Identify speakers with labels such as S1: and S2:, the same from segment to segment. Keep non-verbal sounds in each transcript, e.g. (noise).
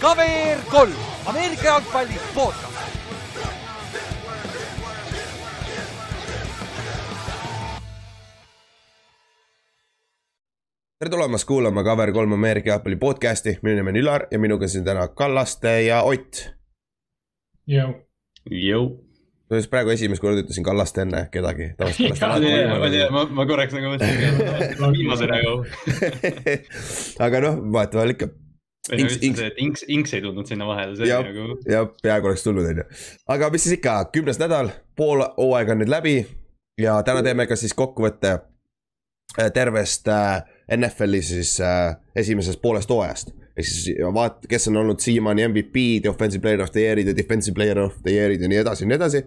S1: KVR kolm, Ameerika jalgpalli podcast.
S2: tere tulemast kuulama KVR3 Ameerika jalgpalli podcast'i, minu nimi on Ülar ja minuga siin täna Kallaste ja Ott.
S3: Jõu.
S2: Just praegu esimest korda ütlesin Kallaste enne kedagi.
S3: ma tean, ma, ma korraks nagu mõtlesin, (laughs) viimase nagu. (laughs)
S2: aga noh, vahetevahel ikka.
S3: Inks, inks, inks, inks ei tulnud sinna vahele, see
S2: ja,
S3: oli nagu.
S2: jah, peaaegu oleks tulnud, on ju. aga mis siis ikka, kümnes nädal, pool hooaega on nüüd läbi ja täna teeme ka siis kokkuvõtte äh, tervest äh, NFL-i siis äh, esimesest poolest hooajast. ehk siis vaat-, kes on olnud siiamaani MVP-d ja offensive player of the year'id ja defensive player of the year'id ja nii edasi ja nii edasi.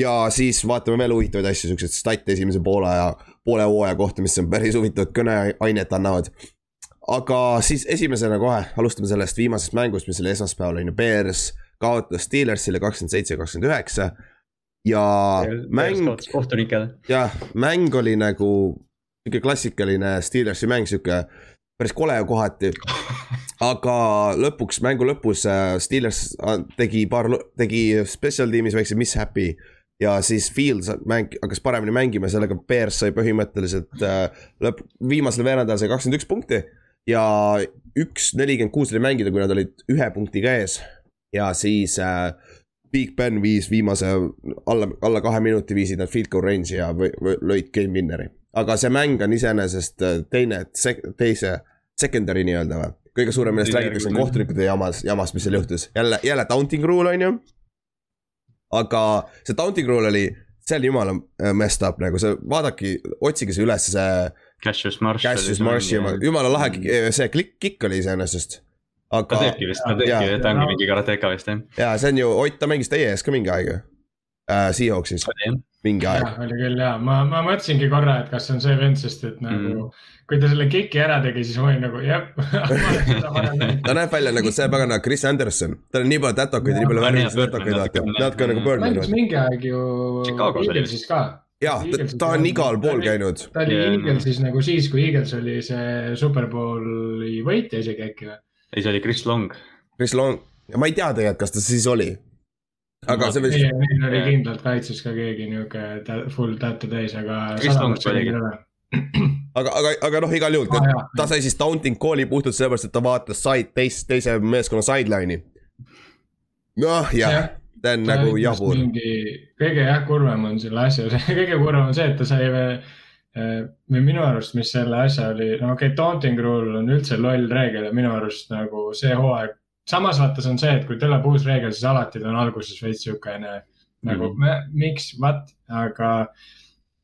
S2: ja siis vaatame veel huvitavaid asju, siukseid stat'e esimese poole ja poole hooaja kohta, mis on päris huvitavat kõneainet annavad. aga siis esimesena kohe alustame sellest viimasest mängust, mis oli esmaspäeval on ju, Bears kaotas Steelersile kakskümmend seitse, kakskümmend üheksa. ja mäng.
S3: kohtunikele.
S2: jah, mäng oli nagu sihuke klassikaline Steelersi mäng, sihuke päris kole kohati. aga lõpuks, mängu lõpus Steelers tegi paar, tegi special tiimis väikse mishap'i. ja siis Fields mäng, hakkas paremini mängima, sellega Bears sai põhimõtteliselt lõpp, viimasel veerandajal sai kakskümmend üks punkti. ja üks nelikümmend kuus oli mängida, kui nad olid ühe punktiga ees. ja siis äh, Big Ben viis viimase alla, alla kahe minuti viisid nad field goal range'i ja või, või, lõid game winner'i aga see mäng on iseenesest teine, teise, secondary nii-öelda või? kõige suurem, millest räägitakse, on kohtunikute jamas, jamas, mis seal juhtus, jälle, jälle taunting rule on ju. aga see taunting rule oli, see oli jumala messed up nagu see, vaadake, otsige see üles, see.
S3: Cassius Marsh.
S2: Cassius Marshi, jumala lahe, see klikk, kikk oli iseenesest.
S3: aga. ta teebki vist, ta teebki, ta ongi mingi karateka vist jah.
S2: ja see on ju, Ott, ta mängis teie ees ka mingi aeg ju äh,. Seahawksis mingi aeg.
S4: oli küll ja, ma, ma mõtlesingi korra, et kas see on see vend, sest et nagu mm. kui ta selle kiki ära tegi, siis ma olin nagu jah (laughs)
S2: ta näeb välja nagu see pagana Chris Anderson, tal on nii palju tätokaid ja nii palju värvilisi tätokaid, vaata, natuke nagu Birdman.
S4: mängis mingi aeg ju Eaglesis ka.
S2: jah, ta, ta on igal pool käinud.
S4: ta oli Eaglesis nagu siis, kui Eagles oli see Superbowli võitja isegi äkki või?
S3: ei, see oli Chris Long.
S2: Chris Long, ma ei tea tegelikult, kas ta siis oli aga see
S4: võis. meil oli kindlalt kaitses ka keegi niuke full tattoo täis, aga. (clears throat)
S2: aga, aga, aga noh, igal juhul ah, ta sai siis taunting call'i puhtalt sellepärast, et ta vaatas side, teist, teise meeskonna sideline'i. noh, jah, ta on nagu jabur.
S4: kõige jah, kurvem on selle asja, (laughs) kõige kurvem on see, et ta sai või või minu arust, mis selle asja oli, no okei okay,, taunting rule on üldse loll reegel ja minu arust nagu see hooaeg samas vaata, see on see, et kui tuleb uus reegel, siis alati ta on alguses veits siukene nagu mm -hmm. miks, what, aga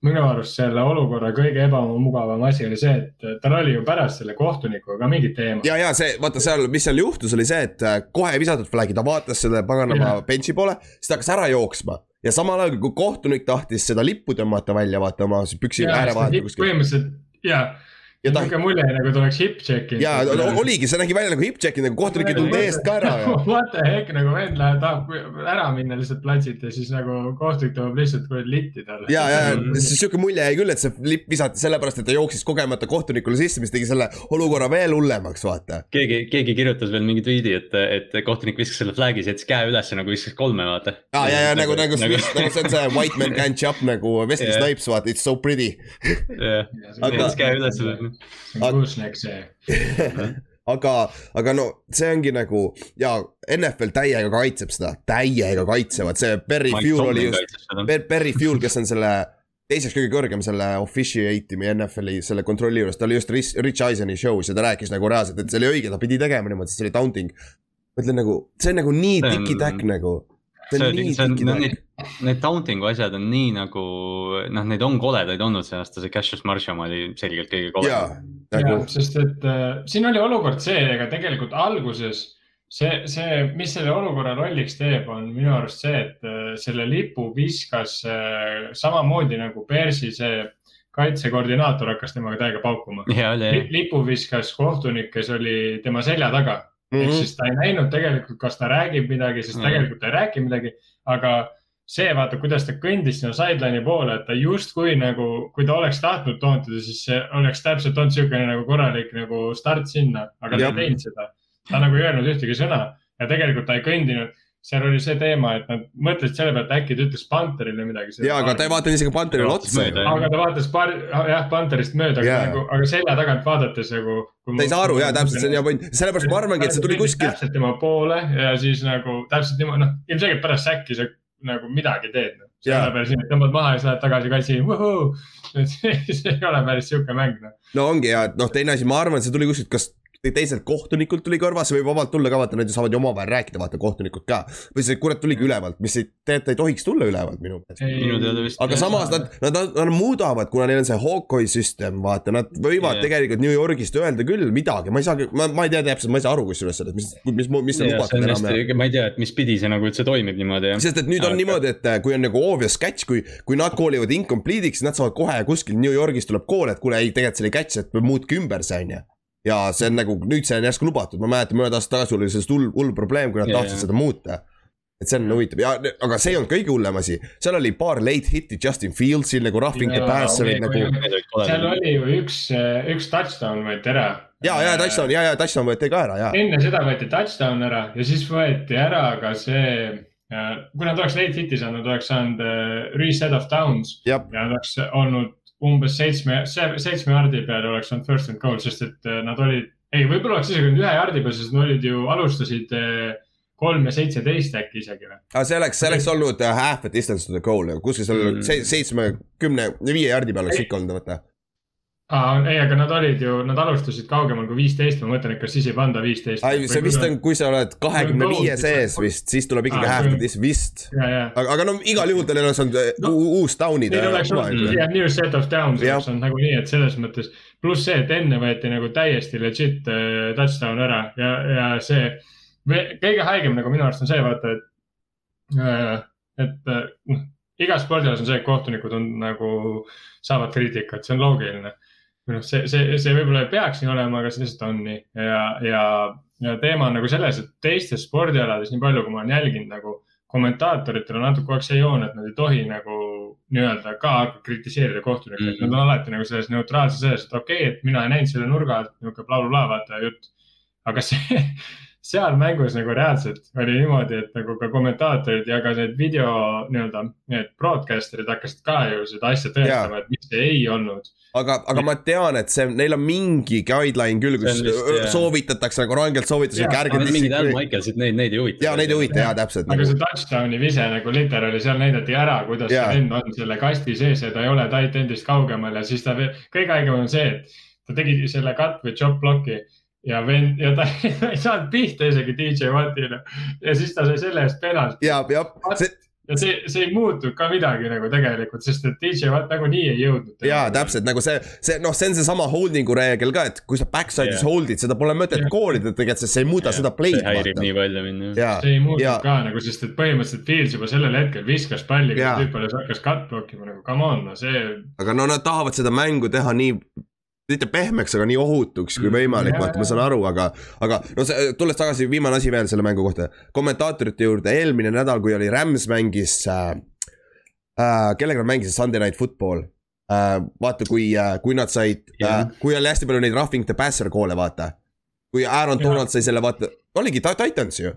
S4: minu arust selle olukorra kõige ebamugavam asi oli see, et tal oli ju pärast selle kohtunikuga ka mingid teemad.
S2: ja, ja see, vaata seal, mis seal juhtus, oli see, et äh, kohe ei visatud flag'i, ta vaatas selle paganama bench'i poole, siis ta hakkas ära jooksma. ja samal ajal, kui kohtunik tahtis seda lippu tõmmata välja, vaata oma püksi ääre vahelt
S4: kuskil. põhimõtteliselt ja ja ta. niisugune mulje nagu ta oleks hip-check'inud.
S2: ja oligi, see nägi välja nagu hip-check'inud, nagu kohtunik ei tulnud eest ka ära (laughs)
S4: ja. What the heck nagu vend läheb, tahab ära minna lihtsalt platsilt ja siis nagu kohtunik tuleb lihtsalt kuradi litti talle.
S2: ja, ja, ja siis sihuke mulje jäi küll, et see lipp visati sellepärast, et ta jooksis kogemata kohtunikule sisse, mis tegi selle olukorra veel hullemaks, vaata.
S3: keegi, keegi kirjutas veel mingi tweet'i, et, et kohtunik viskas selle flag'i, jättis käe ülesse nagu viskas kolme, vaata.
S2: ja, ja, ja nagu, nagu, nagu, nagu see on see white man can't jump nagu Wesley yeah. Snipes, vaata, it's so pretty.
S3: jah, jättis käe ülesse
S4: kuusnek see. (laughs)
S2: Aga, aga no see ongi nagu ja NFL täiega kaitseb seda, täiega kaitsevad, see Berry Fuel oli just, Berry Fuel, kes on selle teiseks kõige kõrgem selle officiate'i NFL-i selle kontrolli juures, ta oli just Rich, Rich Eiseni show's ja ta rääkis nagu reaalselt, et see oli õige, ta pidi tegema niimoodi, sest see oli taunting. ma ütlen nagu, see on nagu nii tiki-täkk nagu
S3: see on, see on, no, need, need taunting'u asjad on nii nagu, noh, neid on koledaid olnud see aasta, see Cassius Marshi oma oli selgelt kõige koledam.
S4: Nagu... sest et äh, siin oli olukord see, ega tegelikult alguses see, see, mis selle olukorra lolliks teeb, on minu arust see, et äh, selle lipu viskas äh, samamoodi nagu Persi see kaitsekoordinaator hakkas temaga täiega paukuma. lipu viskas kohtunik, kes oli tema selja taga mm -hmm. ehk mhm. siis ta ei näinud tegelikult, kas ta räägib midagi, sest mm -hmm. tegelikult ta ei räägi midagi, aga see vaata, kuidas ta kõndis sinna sideline'i poole, et ta justkui nagu, kui ta oleks tahtnud toontida, siis see oleks täpselt olnud siukene nagu korralik nagu start sinna, aga ta
S2: Jah.
S4: ei teinud seda. ta nagu ei öelnud ühtegi sõna ja tegelikult ta ei kõndinud. Seal oli see teema, et nad mõtlesid selle peale, et äkki ta ütles Panterile midagi.
S2: ja, aga ta ei vaadanud isegi Panterile otsa
S4: aga ta vaatas paar, jah, Panterist mööda, aga
S2: Jaa.
S4: nagu, aga selja tagant vaadates nagu.
S2: ta ei saa aru ja täpselt, see on hea point, sellepärast ma arvangi, et see tuli kuskilt.
S4: täpselt tema poole ja siis nagu täpselt niimoodi, noh, ilmselgelt pärast säkki sa nagu midagi teed no.. Selle peale siin, et tõmbad maha ja siis lähed tagasi kaitsi, (laughs) et see, ei ole päris sihuke mäng noh.
S2: no ongi ja, noh, teine asi, ma arvan, et see tuli kuskilt, kas teiselt kohtunikult tuli kõrva, see võib vabalt tulla ka, vaata, nad ju saavad ju omavahel rääkida, vaata kohtunikud ka. või see kurat tuligi ülevalt, mis ei, tegelikult ei tohiks tulla ülevalt minu meelest. aga samas nad, nad, nad, nad muudavad, kuna neil on see Hawkeye süsteem, vaata, nad võivad yeah. tegelikult New Yorgist öelda küll midagi, ma ei saagi, ma, ma ei tea täpselt, ma ei saa aru kusjuures sellest, mis, mis, mis
S3: see
S2: lubatud enam
S3: ma ei tea, et mis pidi see nagu üldse toimib niimoodi jah.
S2: sest et nüüd on niimoodi, et äh, kui on nagu obvious catch, kui, kui nad koolivad incomplete'iks, nad saavad kohe kuskil New Yorgis tuleb kool, et kuule, ei, tegelikult see oli catch, et muutke ümber see on ju. Ja see on nagu nüüd see on järsku lubatud, ma mäletan mõned aastad tagasi oli sellest hull, hull probleem, kui nad
S3: Jaa,
S2: tahtsid
S3: jaa.
S2: seda muuta. et see on huvitav ja, aga see ei olnud kõige hullem asi, seal oli paar late hit'i Justin Fieldsil nagu roughing the
S4: Jaa,
S2: passer'id
S4: okei,
S2: nagu.
S4: seal oli ju üks, üks touchdown võeti ära.
S2: ja, ja touchdown ja, ja touchdown võeti ka ära ja.
S4: enne seda võeti touchdown ära ja siis võeti ära ka see, kui nad oleks late hit'i saanud, oleks saanud äh, reset of downs
S2: jah,
S4: ja nad oleks olnud umbes seitsme, seitsme jardi peal oleks olnud first and goal, sest et äh, nad olid, ei, võib-olla oleks isegi olnud ühe jardi peal, sest nad olid ju, alustasid äh, kolm ja seitseteist äkki isegi või?
S2: aga see oleks, see oleks olnud uh, half a distance to the goal, kuskil seal
S3: Mm.
S2: se- seitsme, kümne, viie jardi peal oleks ikka olnud, vaata.
S4: ei, aga nad olid ju, nad alustasid kaugemal kui viisteist, ma mõtlen, et kas siis ei panda viisteist.
S2: see vist on, kui sa oled kahekümne viie sees vist, siis tuleb ikkagi
S4: Aa,
S2: half
S4: kui-
S2: a distance, vist. aga, aga no igal juhul tal oleks olnud
S4: No,
S2: uus down'ide
S4: Neil oleks olnud jah, new set of downs
S2: Jah.
S4: oleks olnud nagunii, et selles mõttes. pluss see, et enne võeti nagu täiesti legit äh, touchdown ära ja, ja see. kõige haigem nagu minu arust on see, vaata, et, et äh, noh, igas spordialas on see, et kohtunikud on nagu, saavad kriitikat, see on loogiline. Või noh, see, see, see võib-olla ei peaks nii olema, aga see lihtsalt on nii ja, ja, ja teema on nagu selles, et teistes spordialades, nii palju, kui ma olen jälginud nagu kommentaatoritel on natuke kogu aeg see joon, et nad ei tohi nagu nii-öelda ka kritiseerida kohtunikke mm, -hmm.
S3: Mhm.
S4: nad on alati nagu selles neutraalses selles, et okei okay,, et mina ei näinud selle nurga alt niisugune blablabla, vaata jutt. aga see, (laughs) seal mängus nagu reaalselt oli niimoodi, et nagu ka kommentaatorid ja ka need video nii-öelda, need broadcaster'id hakkasid ka ju seda asja tõestama, et miks see ei olnud.
S2: aga, aga ma tean, et see, neil on mingi guideline küll, kus
S3: vist,
S2: soovitatakse nagu rangelt soovitatakse,
S3: mingid Al Michaelsid, neid, neid ei huvita.
S2: ja neid ei huvita ja täpselt.
S4: Aga see touchdown'i vise nagu literaali seal näidati ära, kuidas see vend on selle kasti sees ja ta ei ole tight end'ist kaugemal ja siis ta, kõige haigem on see, et ta tegi selle cut või chop block'i ja vend ja (laughs) ta ei saanud pihta isegi DJ Wattile ja siis ta sai selle eest penalt
S2: ja, jah, see
S4: ja see, see ei muutunud ka midagi nagu tegelikult, sest et DJ Watt nagunii ei jõudnud.
S2: ja täpselt nagu see, see noh, see on seesama holding'u reegel ka, et kui sa backside'is
S3: Jah.
S2: hold'id, seda pole mõtet koolida tegelikult, sest see ei muuda seda play'd.
S3: see häirib nii palju mind jah.
S2: ja,
S4: see ei muutunud
S2: ja
S4: ka nagu, sest et põhimõtteliselt Fields juba sellel hetkel viskas palli, kui tüüp alles hakkas cut block ima nagu come on, no see
S2: aga no nad tahavad seda mängu teha nii mitte pehmeks, aga nii ohutuks kui võimalik, vaata, ma saan aru, aga, aga no see, tulles tagasi, viimane asi veel selle mängu kohta. kommentaatorite juurde, eelmine nädal, kui oli Rams mängis äh,, äh, kellega nad mängisid Sunday Night Football äh,. vaata, kui äh,, kui nad said äh,
S3: Jah.,
S2: kui oli hästi palju neid roughing the passer koole, vaata. kui Aaron. Donald sai selle, vaata, oligi ta- Titans ju,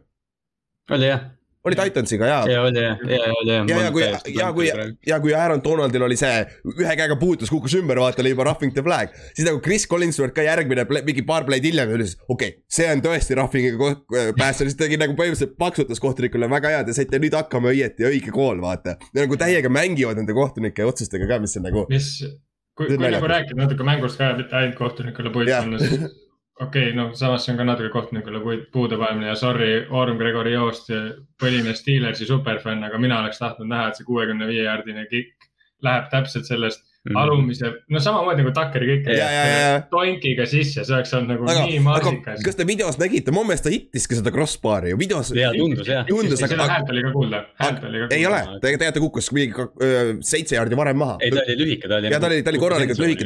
S3: oli jah,
S2: oli Titansiga jaa
S3: ja oli jah, ja oli jah.
S2: ja, ja kui, ja kui, ja kui Aaron Donaldil oli see ühe käega puutus, kukkus ümber, vaata oli juba roughing the flag. siis nagu Chris Collinsworth ka järgmine, mingi paar play'd hiljem ütles, okei okay,, see on tõesti roughing'iga päästja, siis tegi nagu põhimõtteliselt paksutas kohtunikule väga hea, te saite nüüd hakkama õieti, õige kool, vaata. nagu täiega mängivad nende kohtunike otsustega ka, mis on nagu.
S4: mis, kui, kui nagu rääkida natuke mängust ka, mitte ainult kohtunikule puid
S2: Jah.
S4: panna, siis okei okay,, noh, samas see on ka natuke kohtunikule puid, puude panemine ja sorry, Orm Gregori Joost, põline Steelersi superfänn, aga mina oleks tahtnud näha, et see kuuekümne viie jaardine kikk läheb täpselt sellest. Mm. alumise, no samamoodi nagu Tuckeri kikk
S2: ja, ja, ja, ja.
S4: tonkiga sisse, see oleks olnud nagu
S2: aga
S4: nii,
S2: aga
S4: marsikas.
S2: kas te videos nägite, mu meelest ta hittiski seda crossbar'i ju, videos.
S3: ja tundus jah.
S2: tundus,
S4: seda
S2: aga,
S4: häält oli ka kuulda, häält oli ka kuulda.
S2: ei ole, tegelikult ta kukkus mingi seitse jaardi varem maha.
S3: ei, ta oli lühike, ta oli.
S2: Ja ta oli- ta oli korralikult lühike,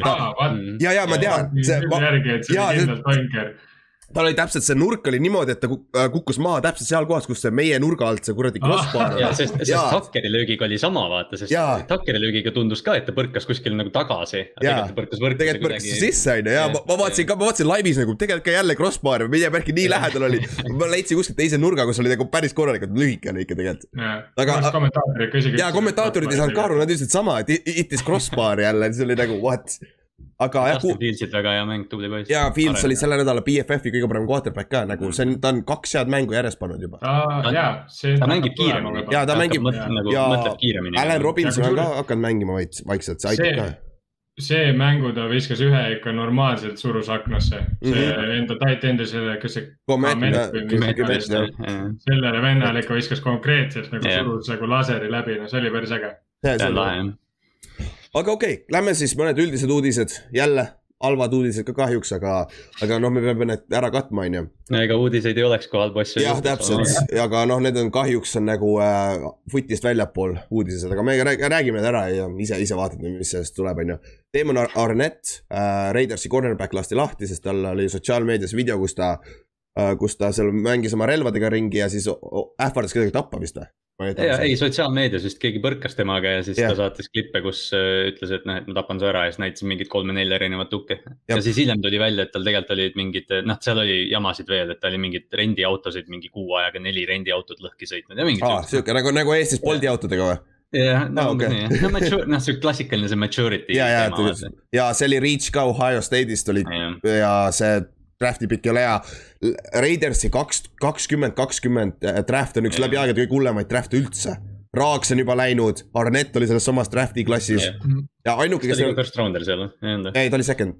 S2: ja, ja ma tean, see,
S4: järgi, et see
S2: jaa,
S4: oli kindlalt tonker.
S2: Tal oli täpselt see nurk oli niimoodi, et ta äh, kukkus maha täpselt seal kohas, kus see meie nurga alt see kuradi crossbar
S3: ja
S2: on.
S3: sest, sest. Tuckeri löögiga oli sama, vaata, sest. Tuckeri löögiga tundus ka, et ta põrkas kuskil nagu tagasi. Tegelikult ta põrkas võrku.
S2: tegelikult põrkas sisse on ju ja ma, ma vaatasin ka, ma vaatasin laivis nagu tegelikult ka jälle crossbar, mida värki nii lähedal oli. ma leidsin kuskilt teise nurga, kus oli nagu päris korralikult lühike oli ikka tegelikult. Aga-
S4: kommentaatorid isegi.
S2: ja kommentaatorid ei saanud ka aru, nad ütlesid sama, et i- itis crossbar jälle, see oli nagu what. Aga jah,
S3: Justin Fieldsid väga hea mäng, tubli poiss.
S2: ja Fields oli selle nädala BFF-i kõige parem quarterback ka nagu see on, ta on kaks head mängu järjest pannud juba.
S4: jaa, see.
S3: ta mängib kiiremini.
S2: Jaa, ta mängib-
S3: nagu
S2: ja. Allan Robinson
S4: Ja
S2: on ka hakanud mängima vaid- vaikselt, see aitab
S4: See-
S2: ka.
S4: see mängu ta viskas ühe ikka normaalselt surus aknasse, see
S2: Mhm.
S4: enda tight end'i selle, kas see. Sellele vennale ikka viskas konkreetselt nagu
S3: Jah.
S4: surus nagu laseri läbi, no see oli päris äge.
S3: see on lahe jah.
S2: Aga okei okay,, lähme siis mõned üldised uudised, jälle halvad uudised ka kahjuks, aga, aga noh, me peame need ära katma, on ju.
S3: no ega uudiseid ei oleks, kui halb asju.
S2: jah, täpselt, aga noh, need on kahjuks on nagu äh, footist väljapool uudised, aga me rääg- räägime need ära ja ise, ise vaatame, mis sellest tuleb, on ju. Damon Ar- Arnett äh,, Raidersi cornerback lasti lahti, sest tal oli sotsiaalmeedias video, kus ta kus ta seal mängis oma relvadega ringi ja siis ähvardas kedagi tappa vist või?
S3: ja ei, sotsiaalmeedias vist keegi põrkas temaga ja siis
S2: Jah.
S3: ta saatis klippe, kus äh, ütles, et noh, et ma tapan su ära ja siis näitas mingit kolme-nelja erinevat tukke. Ja siis hiljem tuli välja, et tal tegelikult olid mingid, noh, seal oli jamasid veel, et ta oli mingeid rendiautosid mingi kuu ajaga neli rendiautot lõhki sõitnud ja mingid
S2: aa, sihuke nagu, nagu Eestis Bolti autodega või?
S3: jah, no umbes nii, no mature, noh, see klassikaline see maturity
S2: ja, ja ja see oli Reach ka Ohio State'ist oli
S3: Jah.
S2: ja see draft'i pikk ei ole hea. Raidersi kaks, kakskümmend, kakskümmend äh, draft on üks
S3: Jah.
S2: läbi aegade kõige hullemaid draft'e üldse. Raaks on juba läinud, Arnett oli selles samas draft'i klassis
S3: Jah.
S2: ja ainuke,
S3: ta
S2: kes
S3: oli ka first rounder seal, või?
S2: ei, ta oli second,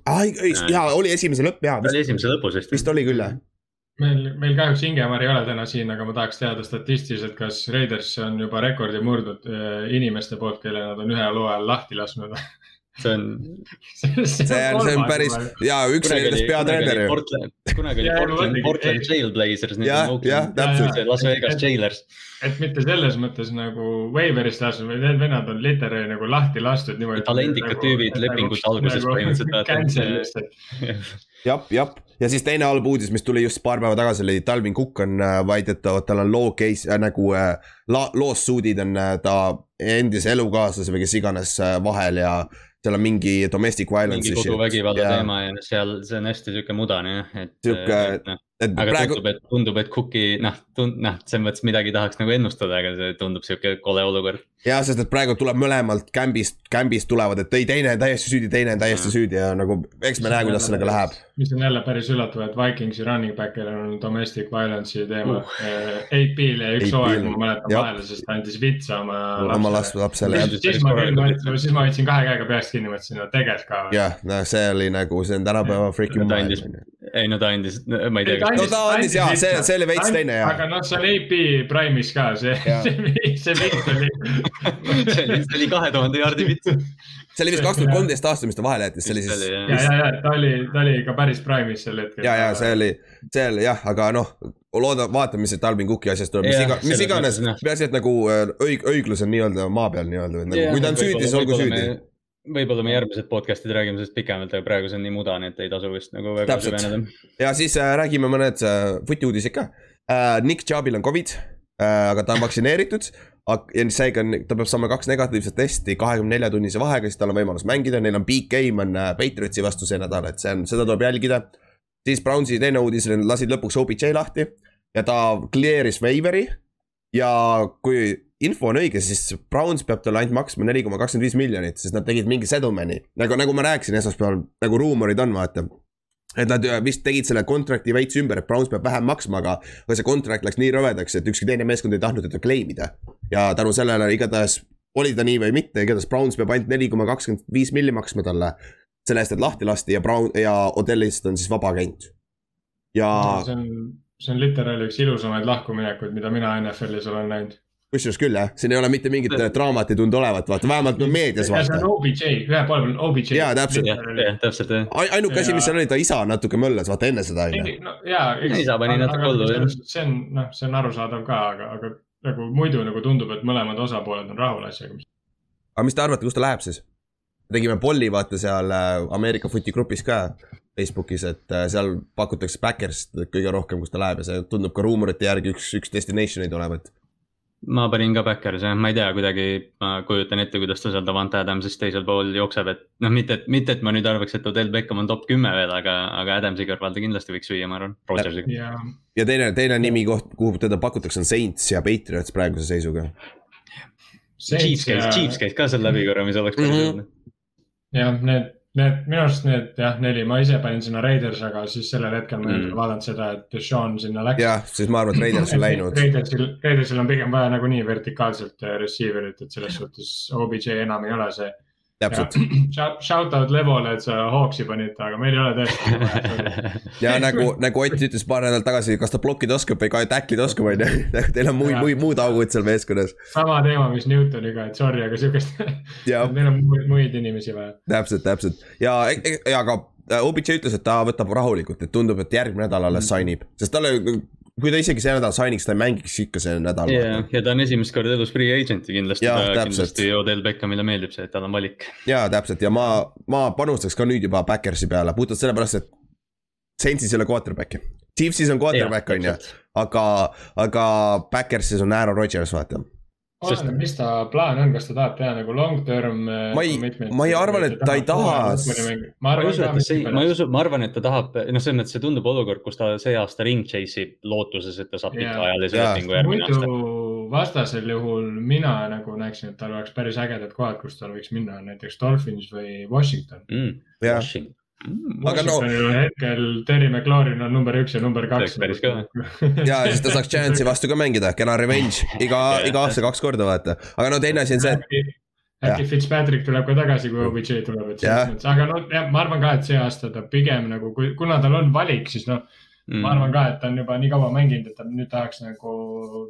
S2: jaa, oli esimese lõpp jaa,
S3: ta oli esimese lõpus vist.
S2: vist oli küll jah.
S4: meil, meil kahjuks Ingemar ei ole täna siin, aga ma tahaks teada statistiliselt, kas Raiders on juba rekordi murdnud äh, inimeste poolt, kelle nad on ühe loo ajal lahti lasknud. (laughs)
S3: see on. (laughs)
S2: see on, see on päris ja üks nendest peatreener ju.
S3: kunagi oli Portland, Portland Trailblazers, nüüd on
S2: jah,
S3: Oakland,
S2: täpselt.
S3: Las Vegas Jailers.
S4: et mitte selles mõttes nagu waiver'ist lastud, vaid need vennad on literaali nagu lahti lastud niimoodi.
S3: Talendikad tüübid lepingute alguses põhimõtteliselt, et-
S4: lihtsalt.
S2: jah, jah, ja siis teine halb uudis, mis tuli just paar päeva tagasi, oli Talvin Cook on äh, väidetavalt, tal on law case äh, nagu äh, la-, lawsuit'id on äh, ta endise elukaaslase või kes iganes äh, vahel ja seal on mingi domestic violence
S3: mingi koduvägivalla teema ja seal see on hästi sihuke mudane jah, et.
S2: Sihuke-
S3: noh,
S2: et
S3: aga
S2: praegu,
S3: tundub, et tundub, et Cooki noh, tund-, noh, selles mõttes midagi tahaks nagu ennustada, aga see tundub sihuke kole olukord.
S2: jaa, sest et praegu tuleb mõlemalt kämbist, kämbist tulevad, et ei, teine on täiesti süüdi, teine on täiesti süüdi ja nagu eks me näe, kuidas sellega läheb.
S4: mis on jälle päris üllatav, et Vikingsi running back'il on domestic violence teema
S3: Uh.
S4: uh.. AP-l ja üks hooaeg ma mäletan vahele, sest ta andis vitsa oma
S2: oma last, lapsele jah,
S4: siis ma küll siis ma võtsin kahe käega peast kinni, mõtlesin, no tegelikult ka.
S2: jah, no see oli nagu, see on tänapäeva freaking maailm.,
S3: ei no ta andis, ma ei tea,
S2: no ta andis jaa, see, see oli veits teine jaa.
S4: aga noh, see on AP Prime'is ka, (laughs) see see, see vits oli. (laughs)
S3: see oli, see oli kahe tuhande jaardi vits.
S2: see oli vist kaks tuhat kolmteist aasta, mis ta vahele jättis, see oli siis.
S4: ja, ja, ja ta oli, ta oli ikka päris Prime'is sel hetkel.
S2: ja, ja see oli, see oli jah, aga noh, looda, vaatame, mis see Talvin Cooki asjast tuleb, mis iga, mis iganes peaasi, et nagu äh, õig-, õiglus on nii-öelda maa peal nii-öelda, et nagu kui ta on süüdi, siis olgu süüdi..
S3: Võib-olla me järgmised podcast'id räägime sellest pikemalt, aga praegu see on nii mudane, et ei tasu vist nagu väga süveneda.
S2: ja siis äh, räägime mõned äh, footi uudised ka äh,. Nick Chubb'il on Covid äh,, aga ta on vaktsineeritud. ja seega on- ta peab saama kaks negatiivset testi kahekümne nelja tunnise vahega, siis tal on võimalus mängida, neil on big game on äh, Patriotsi vastu see nädal, et see on, seda tuleb jälgida. siis Brownsi teine uudis, lasid lõpuks OBJ lahti ja ta clear'is waiver'i. ja kui info on õige, siis Browns peab talle ainult maksma neli koma kakskümmend viis miljonit, sest nad tegid mingi settlement'i. nagu, nagu ma rääkisin esmaspäeval, nagu ruumorid on, vaata et nad äh, vist tegid selle contract'i veits ümber, et Browns peab vähem maksma, aga, aga see contract läks nii rõvedaks, et ükski teine meeskond ei tahtnud teda claim ida. ja tänu sellele igatahes oli ta nii või mitte, igatahes Browns peab ainult neli koma kakskümmend viis milli maksma talle. selle eest, et lahti lasti ja Brown ja Odellist on siis vaba agent. ja
S4: see on, see on literaali üks ilusamaid lahkuminekuid, mida mina NFL-is olen näinud.
S2: Kusjuures küll jah, siin ei ole mitte mingit äh, draamat ei tundu olevat, vaata vähemalt no meedias
S4: ja see
S2: vaata
S4: on. OBJ, ühe poole peal on OBJ.
S2: Jaa, täpselt.
S3: jah, täpselt jah.
S2: ainuke asi, mis seal oli, ta isa natuke möllas, vaata enne seda on ju.
S4: no jaa.
S3: Isa pani natuke hullu, jah.
S4: see on, noh, see on arusaadav ka, aga, aga nagu muidu nagu tundub, et mõlemad osapooled on rahul asjaga.
S2: aga mis te arvate, kus ta läheb siis? tegime polli vaata seal äh, Ameerika footi grupis ka. Facebookis, et äh, seal pakutakse Backers'it kõige rohkem, kus ta läheb ja see tundub ka ruumorite järgi üks, üks destination'id olevat.
S3: Ma panin ka Backers jah, ma ei tea, kuidagi ma kujutan ette, kuidas ta seal Davante Adamsist teisel pool jookseb, et noh, mitte, et, mitte, et ma nüüd arvaks, et Odell Beckham on top kümme veel, aga, aga Adamsi kõrval ta kindlasti võiks süüa, ma arvan, Rodgersiga.
S4: ja
S2: ja teine, teine nimi koht, kuhu teda pakutakse, on Saints ja Patriots praeguse seisuga.
S3: Chiefs käis, Chiefs käis ka seal läbi korra, mis oleks päris
S2: Mhm.
S3: õudne.
S4: jah, need, need minu arust need jah, neli, ma ise panin sinna Raiders, aga siis sellel hetkel ma ei
S3: Mm.
S4: vaadanud seda, et Sean sinna läks.
S2: jah, siis ma arvan, et Raiders on läinud. (laughs)
S4: Raidersil, Raidersil on pigem vaja nagunii vertikaalselt äh, receiver'it, et selles suhtes OBJ enam ei ole see.
S2: täpselt. (clears throat)
S4: Shout out Levole, et sa Hawksi panid, aga meil ei ole tõesti (laughs)
S2: ja nagu, nagu Ott ütles paar nädalat tagasi, kas ta blokkida oskab või ka tackle'ida oskab, on ju. (laughs) Teil on muid, muid, muud augud seal meeskonnas.
S4: sama teema, mis Newtoniga, et sorry, aga siukest, (laughs)
S2: Jah.
S4: meil on muid, muid inimesi vaja.
S2: täpselt, täpselt ja, ja aga äh, OBJ ütles, et ta võtab rahulikult, et tundub, et järgmine nädal alles sign ib, sest talle, kui ta isegi see nädal sign'iks, ta mängiks ikka see nädal
S3: ja, ja ta on esimest korda elus free agent'i kindlasti kindlasti. Odell Beckhamile meeldib see, et tal on valik.
S2: ja täpselt ja ma, ma panustaks ka nüüd juba Backersi peale, puhtalt sellepärast, et Saintsis ei ole quarterback'i. Chiefsis on quarterback on ju, aga, aga Backersis on Aaron Rodgers, vaata.
S3: Sest-
S4: oleneb, mis ta plaan on, kas ta tahab teha nagu long term.
S2: Ma ei- ma ei arva, et ta ei taha-
S3: ma ei usu, et ta see, ma ei usu, ma arvan, et ta tahab, noh, selles mõttes see tundub olukord, kus ta see aasta ring chase ib lootuses, et ta saab
S4: Jaa.
S3: pikaajalise
S2: Jaa.
S3: lepingu järgmine aasta.
S4: muidu vastasel juhul mina nagu näeksin, et tal oleks päris ägedad kohad, kus tal võiks minna, näiteks Dolphins või Washington.
S3: mm,. Washington mm,.
S2: Aga no-
S4: hetkel Terry McLaurin on number üks ja number kaks.
S3: Päris (laughs)
S2: ja siis ta saaks Giantsi vastu ka mängida, kena revenge iga, (laughs) iga aasta kaks korda vaata, aga no teine asi on see, et
S4: äkki, Fitzpatrick tuleb ka tagasi, kui OBJ tuleb, et selles mõttes, aga no jah, ma arvan ka, et see aasta ta pigem nagu, kui, kuna tal on valik, siis noh,
S3: mm.
S4: ma arvan ka, et ta on juba nii kaua mänginud, et ta nüüd tahaks nagu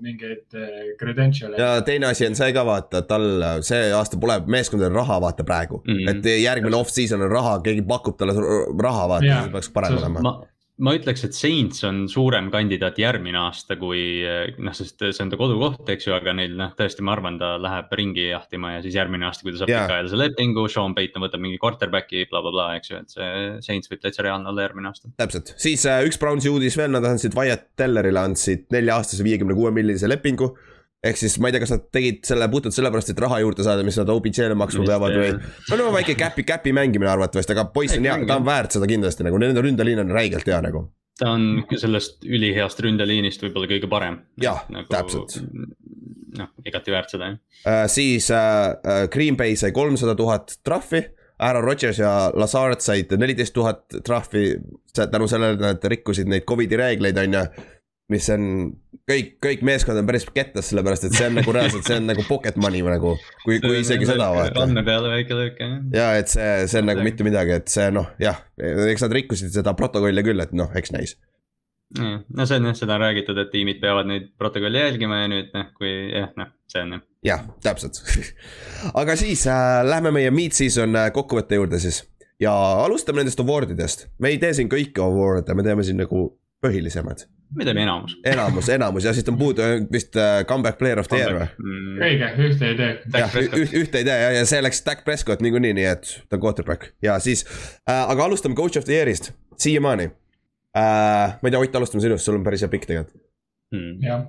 S4: mingeid eh, credential'e.
S2: ja teine asi on see ka vaata, tal see aasta pole meeskondadel raha vaata praegu mm,
S3: Mhm.
S2: -hmm. et järgmine off-season on raha, keegi pakub talle raha vaata, siis peaks parem
S4: See-
S2: olema.
S3: ma, ütleks, et Saints on suurem kandidaat järgmine aasta, kui noh, sest see on ta kodukoht, eks ju, aga neil noh, tõesti, ma arvan, ta läheb ringi jahtima ja siis järgmine aasta, kui ta saab
S2: Jaa.
S3: pikaajalise lepingu, Sean Payton võtab mingi quarterback'i bla,, blablabla, eks ju, et see Saints võib täitsa reaalne olla järgmine aasta.
S2: täpselt, siis äh, üks Brownsi uudis veel, nad andsid Wyatt Tellerile andsid nelja-aastase viiekümne kuue millise lepingu. Ehk siis ma ei tea, kas nad tegid selle puhtalt sellepärast, et raha juurde saada, mis nad OBJ-le maksma peavad või no no väike käpi, käpi mängimine arvatavasti, aga poiss on hea, ta on väärt seda kindlasti nagu, nende ründeliin on räigelt hea nagu.
S3: ta on sellest üliheast ründeliinist võib-olla kõige parem.
S2: Jah, täpselt.
S3: noh, igati väärt seda jah.
S2: Uh, siis uh, Green Bay sai kolmsada tuhat trahvi, Aaron Rodgers ja Lazard said neliteist tuhat trahvi tänu sellele, et nad rikkusid neid Covidi reegleid, on ju. Mis on, kõik, kõik meeskond on päris kettas, sellepärast et see on nagu (laughs) reaalselt, see on nagu pocket money nagu, kui, kui isegi seda vaata.
S3: andme peale väike löök jah.
S2: ja et see, see on nagu mitte midagi, et see noh, jah, eks nad rikkusid seda protokolli küll, et noh, eks näis.
S3: no see on jah, seda on räägitud, et tiimid peavad neid protokolle jälgima ja nüüd noh, kui jah, noh, see on jah.
S2: jah, täpselt. (laughs) aga siis äh, lähme meie mid-season äh, kokkuvõtte juurde siis ja alustame nendest awardidest. me ei tee siin kõiki award'e, me teeme siin nagu põhilisemad.
S3: Me teeme enamus.
S2: enamus, enamus ja siis on puudu äh, vist äh, comeback player of the year või?
S3: Mm,
S4: õige, ühte ei tee.
S2: jah, ühte ei tea ja, ja see läks Dak Prescott niikuinii, nii et ta on quarterback ja siis äh,, aga alustame coach of the year'ist, siiamaani äh,. ma ei tea, Ott, alustame sinust, sul on päris hea pikk tegelikult.
S3: mm..
S4: jah,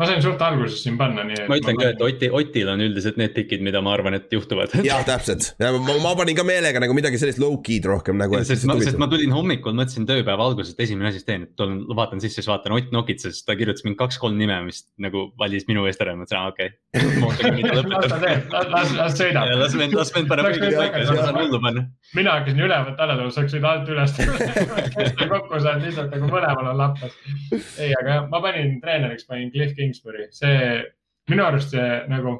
S4: ma sain suht alguses siin panna, nii et.
S3: ma ütlen ka, et Oti, Otil on üldiselt need pikid, mida ma arvan, et juhtuvad.
S2: jah, täpselt ja ma, ma panin ka meelega nagu midagi sellist low-key'd rohkem nagu.
S3: sest ma, sest ma tulin hommikul, mõtlesin tööpäeva alguses, et esimene asi, mis teen, et tulen, vaatan sisse, siis vaatan Ott nokitses, ta kirjutas mingi kaks-kolm nime, mis nagu valis minu eest ära, mõtlesin, aa okei (laughs) okay..
S4: las ta teeb, las, las sõidab.
S3: las vend, las vend paneb
S4: Läks
S3: õige
S4: nüüd
S3: paika, siis ma saan hullu panna.
S4: mina hakkasin ülevat alla tulema, sa hakkasid alt üles (laughs) tulema. kokku saad lihtsalt nagu mõlemal on lappas. ei, aga ma panin treeneriks, panin Cliff Kingsbury, see minu arust see nagu,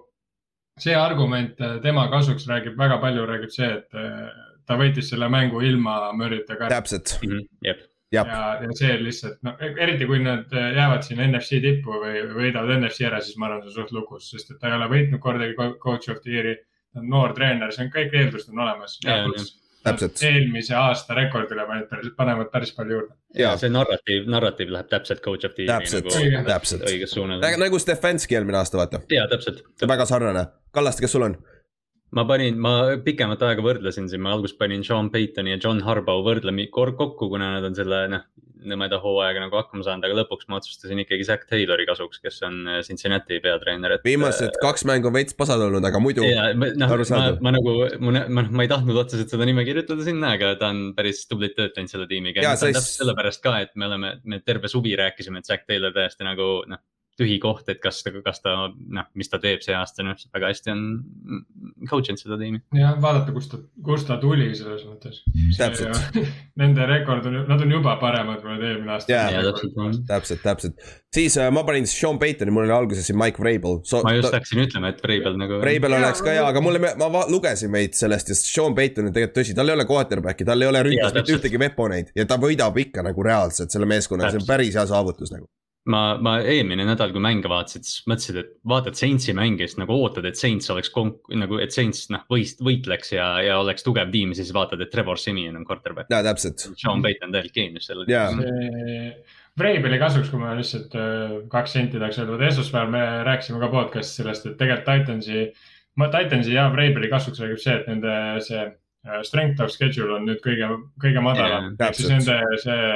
S4: see argument äh, tema kasuks räägib väga palju, räägib see, et äh, ta võitis selle mängu ilma Murry'ta ka.
S2: täpselt,
S3: jep,
S2: jah,
S4: ja, ja see lihtsalt, no eriti kui nad äh, jäävad siin NFC tippu või võidavad NFC ära, siis ma arvan, see on suht lukus, sest et ta ei ole võitnud kordagi co- coach of the year'i. ta on noor treener, see on kõik eeldused on olemas.
S2: Täpselt.
S4: eelmise aasta rekordile panevad päris, panevad päris palju juurde.
S2: ja
S3: see narratiiv, narratiiv läheb täpselt coach of the year'i
S2: Täpselt,
S3: nagu
S2: täpselt.
S3: õiges suunas.
S2: nagu Stefanski eelmine aasta, vaata,
S3: jaa, täpselt.
S2: väga sarnane. Kallaste, kes sul on?
S3: ma panin, ma pikemat aega võrdlesin siin, ma alguses panin Sean Paytoni ja John Harbaugh võrdlemi kor- kokku, kuna nad on selle noh, nõmeda hooaega nagu hakkama saanud, aga lõpuks ma otsustasin ikkagi Zack Taylori kasuks, kes on äh, Cincinnati peatreener, et.
S2: viimased kaks mängu on veits pasad olnud, aga muidu
S3: ja ma- noh, ma, ma nagu, ma, ma, ma ei tahtnud otseselt seda nime kirjutada sinna, aga ta on päris tublit tööd teinud selle tiimiga.
S2: Jaa,
S3: ja see on täpselt sellepärast ka, et me oleme, me terve suvi rääkisime, et Zack Taylor täiesti nagu noh, tühi koht, et kas, kas ta noh, mis ta teeb see aasta, noh väga hästi on coach inud seda tiimi.
S4: jah, vaadata, kust ta, kust ta tuli selles mõttes.
S2: Täpselt. (laughs)
S4: Nende rekord on, nad on juba paremad kui nad eelmine aasta
S3: ja täpselt,
S2: täpselt, täpselt. siis äh, ma panin Sean Paytoni, mul oli alguses siin Mike Vrabel so,.
S3: ma just hakkasin ütlema, et Vreibel nagu.
S2: Vrabel oleks ka hea, aga mulle, ma lugesin veits sellest ja Sean Payton on tegelikult tõsi, tal ei ole quarterback'i, tal ei ole ründas mitte ühtegi weaponeid ja ta võidab ikka nagu reaalselt selle meeskonna, see on päris hea saavutus nagu.
S3: ma, ma eelmine nädal, kui mänge vaatasid, siis mõtlesin, et vaatad Saintsi mänge, siis nagu ootad, et Saints oleks konk-, nagu, et Saints noh, võist-, võitleks ja, ja oleks tugev tiim ja siis vaatad, et Trevor Simeon on quarterback.
S2: jaa, täpselt.
S3: Sean Payton täielik geenius selle.
S2: Jaa.
S4: Vreibeli kasuks, kui ma lihtsalt äh, kaks senti tahaks öelda, vot esmaspäeval me rääkisime ka podcast'i sellest, et tegelikult Titansi, ma Titansi ja Vreibeli kasuks räägib see, et nende see äh, strength of schedule on nüüd kõige, kõige madalam
S3: Jaa,
S4: ehk siis nende see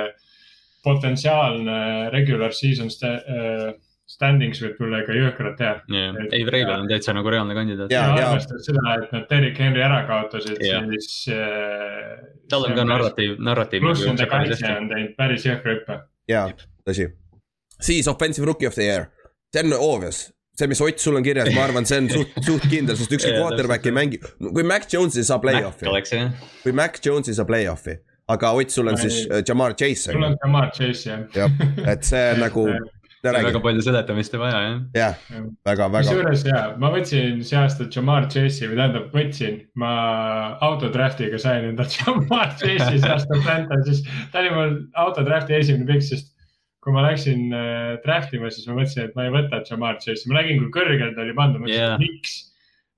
S4: potentsiaalne regular season sta- äh, standings võib tulla ikka jõhkralt hea.
S3: ei, Vreibel on täitsa nagu reaalne kandidaat.
S4: Ja
S2: jaa.
S4: arvestades seda, et nad Derek Henry ära kaotasid,
S3: Jah.
S4: siis äh,.
S3: tal on ka narratiiv, narratiiv.
S4: pluss nende kaitse on teinud päris jõhkra hüppe.
S2: jaa, tõsi. siis offensive rookie of the year, see on obvious see, mis Ott sul on kirjas, ma arvan, see on suht, (laughs) suht kindel, sest ükski quarterback ei mängi, kui Mac Jones ei saa play-off'i, kui Mac Jones ei saa play-off'i, aga Ott, sul on siis äh, Jamar Chase
S4: sul
S2: on
S4: Jamar Chase jah.
S2: ju, et see on (laughs) nagu,
S3: väga palju seletamist ei vaja jah.
S2: jah, väga, väga,
S4: kusjuures ja, ma võtsin see aasta Jamar Chase'i või tähendab võtsin, ma autodraftiga sain endale (laughs) Jamar Chase'i see aasta Fantasy's. ta oli mul autodrafti esimene pikk, sest kui ma läksin äh, draft ima, siis ma mõtlesin, et ma ei võta Jamar Chase'i, ma nägin, kui kõrgel ta oli pandud, ma mõtlesin yeah., miks.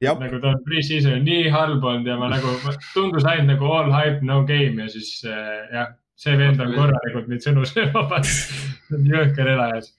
S4: Nagu ta on pre-season nii halb olnud ja ma nagu, tundus ainult nagu all hype, no game ja siis äh, jah, see vend on korralikult neid sõnu sööma pannud. jõhker elajas.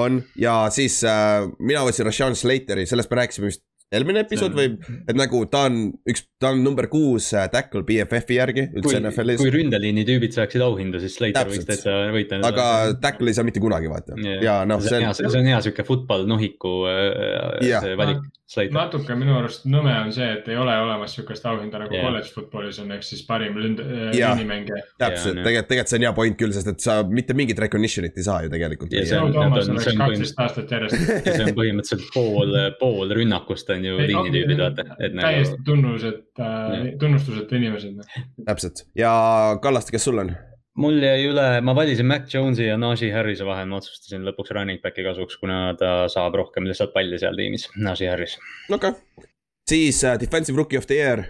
S2: on ja siis äh, mina võtsin Rashan Slateri, sellest me rääkisime vist eelmine episood või, et nagu ta on üks, ta on number kuus äh, tackle BFF-i järgi
S3: kui
S2: üldse, NFL-is
S3: kui. ründeliini tüübid saaksid auhinda, siis Slater võiks täitsa võita.
S2: aga tackle ei saa mitte kunagi vaata ja noh,
S3: see on hea,
S2: on,
S3: see on hea sihuke football nohiku äh,
S2: Jah.
S3: see valik, Slater.
S4: natuke minu arust nõme on see, et ei ole olemas sihukest auhinda nagu yeah. college football'is on, ehk siis parim lünd-,
S2: Jah.
S4: liinimängija.
S2: täpselt, tegelikult, tegelikult see on hea point küll, sest et sa mitte mingit recognition'it ei saa ju tegelikult. (laughs)
S3: See on põhimõtteliselt pool, pool rünnakust on ju liinitüübid, vaata, et nagu
S4: täiesti tunnuseta
S3: Jah.,
S4: tunnustuseta inimesed. noh.
S2: täpselt ja Kallaste, kes sul on?
S3: mul jäi üle, ma valisin Mac Jones'i ja Najee Harrise vahel, ma otsustasin lõpuks running back'i kasuks, kuna ta saab rohkem lihtsalt palli seal tiimis, Najee Harris.
S2: okei okay., siis uh, defensive rookie of the year.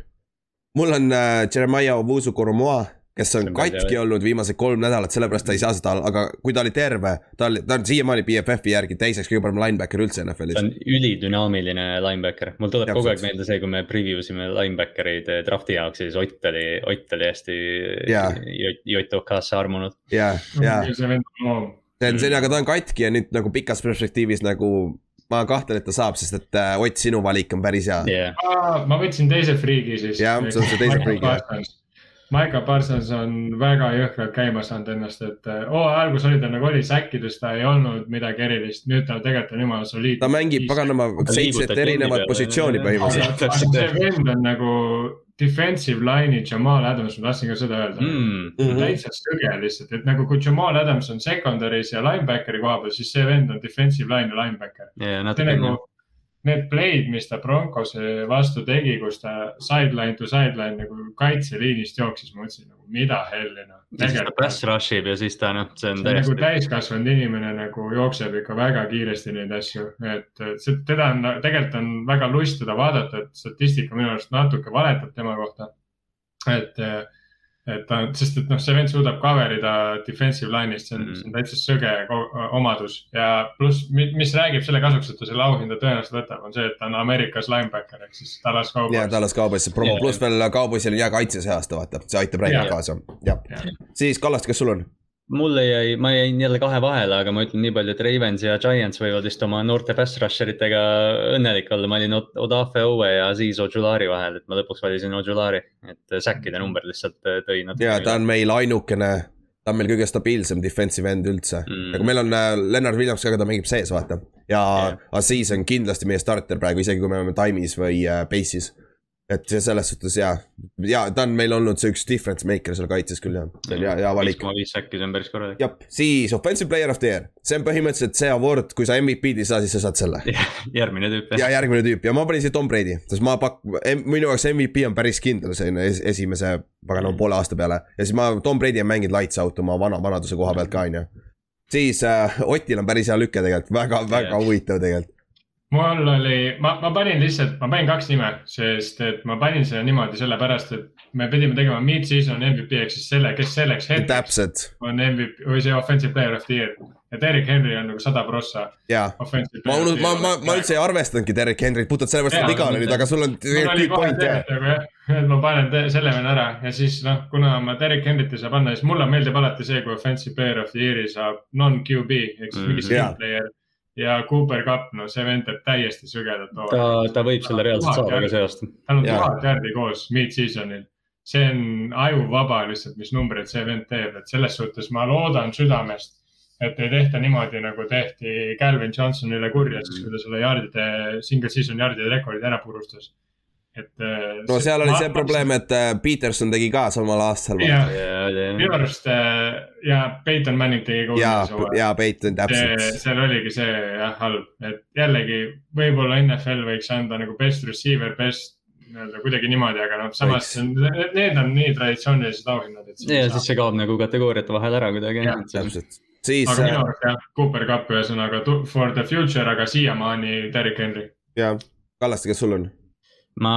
S2: mul on uh, Jeremiah Owusu-Koromoa, kes on katki olnud viimased kolm nädalat, sellepärast ta ei saa seda, aga kui ta oli terve, ta oli, ta on siiamaani BFF-i järgi teiseks kõige parem linebacker üldse
S3: ta
S2: NFL-is.
S3: on ülidünaamiline linebacker, mul tuleb kogu aeg meelde see, kui me preview sime linebacker'id eh, draft'i jaoks, siis Ott oli, Ott oli hästi
S2: Jaa.
S3: JOK-sse armunud.
S2: ja, ja
S4: see on loom.
S2: see on see, aga ta on katki ja nüüd nagu pikas perspektiivis nagu ma kahtlen, et ta saab, sest et uh, Ott, sinu valik on päris hea.
S3: jah,
S4: ma võtsin teise friigi siis.
S2: Jah, see on see teise friigi.
S4: Maiko Parsons on väga jõhkralt käima saanud ennast, et hooaja alguses oli ta nagu oli säkkides, ta ei olnud midagi erilist, nüüd ta tegelikult on jumala soliidne.
S2: ta mängib paganama seitset erinevat positsiooni põhimõtteliselt.
S4: see vend on nagu defensive line'i Jamal Adams, ma tahtsin ka seda öelda mm..
S3: mm,.
S2: Mhm.
S4: täitsa sõge lihtsalt, et nagu kui Jamal Adams on secondary's ja linebackeri koha peal, siis see vend on defensive line ja linebacker.
S3: natuke
S4: nagu, need play'd, mis ta Broncose vastu tegi, kus ta sideline to sideline nagu kaitseliinist jooksis, ma mõtlesin nagu mida helli noh.
S3: siis ta press rush ib ja siis ta noh, see on
S4: see nagu
S3: täiesti,
S4: täiskasvanud inimene nagu jookseb ikka väga kiiresti neid asju, et see, teda on, tegelikult on väga lust teda vaadata, et statistika minu arust natuke valetab tema kohta. et, et ta, sest et noh, see vend suudab cover ida defensive line'ist, see on mm., see on täitsa sõge ko- omadus ja pluss, mis räägib selle kasuks, et ta selle auhinda tõenäoliselt võtab, on see, et ta on Ameerikas linebacker ehk siis Dallas
S2: ja
S4: Cowboys.
S2: Dallas Cowboys, promo pluss veel Cowboysil on hea kaitse see aasta, vaata, see aitab rääkida kaasa, jah.
S4: Jah.
S2: siis Kallaste, kes sul on?
S3: Mulle jäi, ma jäin jälle kahe vahele, aga ma ütlen nii palju, et Ravens ja Giants võivad vist oma noorte pass rusher itega õnnelik olla, ma olin Od- Odafe Owe ja siis Ojulari vahel, et ma lõpuks valisin Ojulari, et säkkide number lihtsalt äh, tõi natuke.
S2: ja ta on meil ainukene, ta on meil kõige stabiilsem defensive end üldse
S3: Mm.
S2: aga meil on äh, Lennart Williams ka, aga ta mängib sees, vaata. ja
S3: Jah.
S2: Aziz on kindlasti meie starter praegu, isegi kui me oleme time'is või äh, base'is. Et selles suhtes ja, ja ta on meil olnud see üks difference maker seal kaitses küll jah, see on hea, hea
S3: viis
S2: valik.
S3: koma viis säkki, see on päris korralik.
S2: jah, siis offensive player of the year, see on põhimõtteliselt see award, kui sa MVP-d ei saa, siis sa saad selle. (laughs)
S3: järgmine tüüp
S2: ja järgmine tüüp ja ma panin siia Tom Brady, sest ma pak-, minu jaoks MVP on päris kindel selline es esimese paganama poole aasta peale ja siis ma, Tom Brady on mänginud lights out oma vana, vanaduse koha pealt ka, on ju. siis äh, Otil on päris hea lüke tegelikult, väga, väga
S3: Jah.
S2: huvitav tegelikult.
S4: Mul oli, ma, ma panin lihtsalt, ma panin kaks nime, sest et ma panin selle niimoodi sellepärast, et me pidime tegema mid-season MVP ehk siis selle, kes selleks hetkeks on MVP või see offensive player of the year. et Erik Henry on nagu sada prossa
S2: ja
S4: offensive.
S2: ma ma, ma, ma üldse ei arvestanudki Derek Henry't puhtalt sellepärast, et
S4: Jaa,
S2: viga oli nüüd, aga sul on tegelikult
S4: kohe
S2: point jah.
S4: et ma panen selle venna ära ja siis noh, kuna ma Derek Henryt ei saa panna, siis mulle meeldib alati see, kui offensive player of the year'i saab non-QB ehk siis mingi
S3: Mhm.
S4: skill
S2: Jaa.
S4: player. Ja Cooper Cup, no see vend teeb täiesti sügedat
S3: ta
S4: hooaega.,
S3: ta võib selle reaalselt saada ka see aasta.
S4: tal on tuhat järgi koos mid-season'il. see on ajuvaba lihtsalt, mis numbreid see vend teeb, et selles suhtes ma loodan südamest, et ei tehta niimoodi, nagu tehti Calvin Johnsonile kurja, siis kui ta selle yard'ide, single season yard'ide rekordi ära purustas. et. äh,
S2: no seal oli see probleem, et äh, Peterson tegi ka samal aastal.
S4: minu arust äh, ja Peyton Manning tegi ka
S2: ja ja Peyton täpselt.
S4: seal oligi see jah halb, et jällegi võib-olla NFL võiks anda nagu best receiver, best nii-öelda kuidagi niimoodi, aga noh, samas
S2: Võiks.
S4: need on nii traditsioonilised auhinnad, et.
S3: ja siis see kaob nagu kategooriate vahel ära kuidagi
S2: täpselt, siis
S4: aga minu arust jah, Cooper Cup ühesõnaga for the future, aga siiamaani Derek Henry.
S2: ja Kallaste, kes sul on?
S3: Ma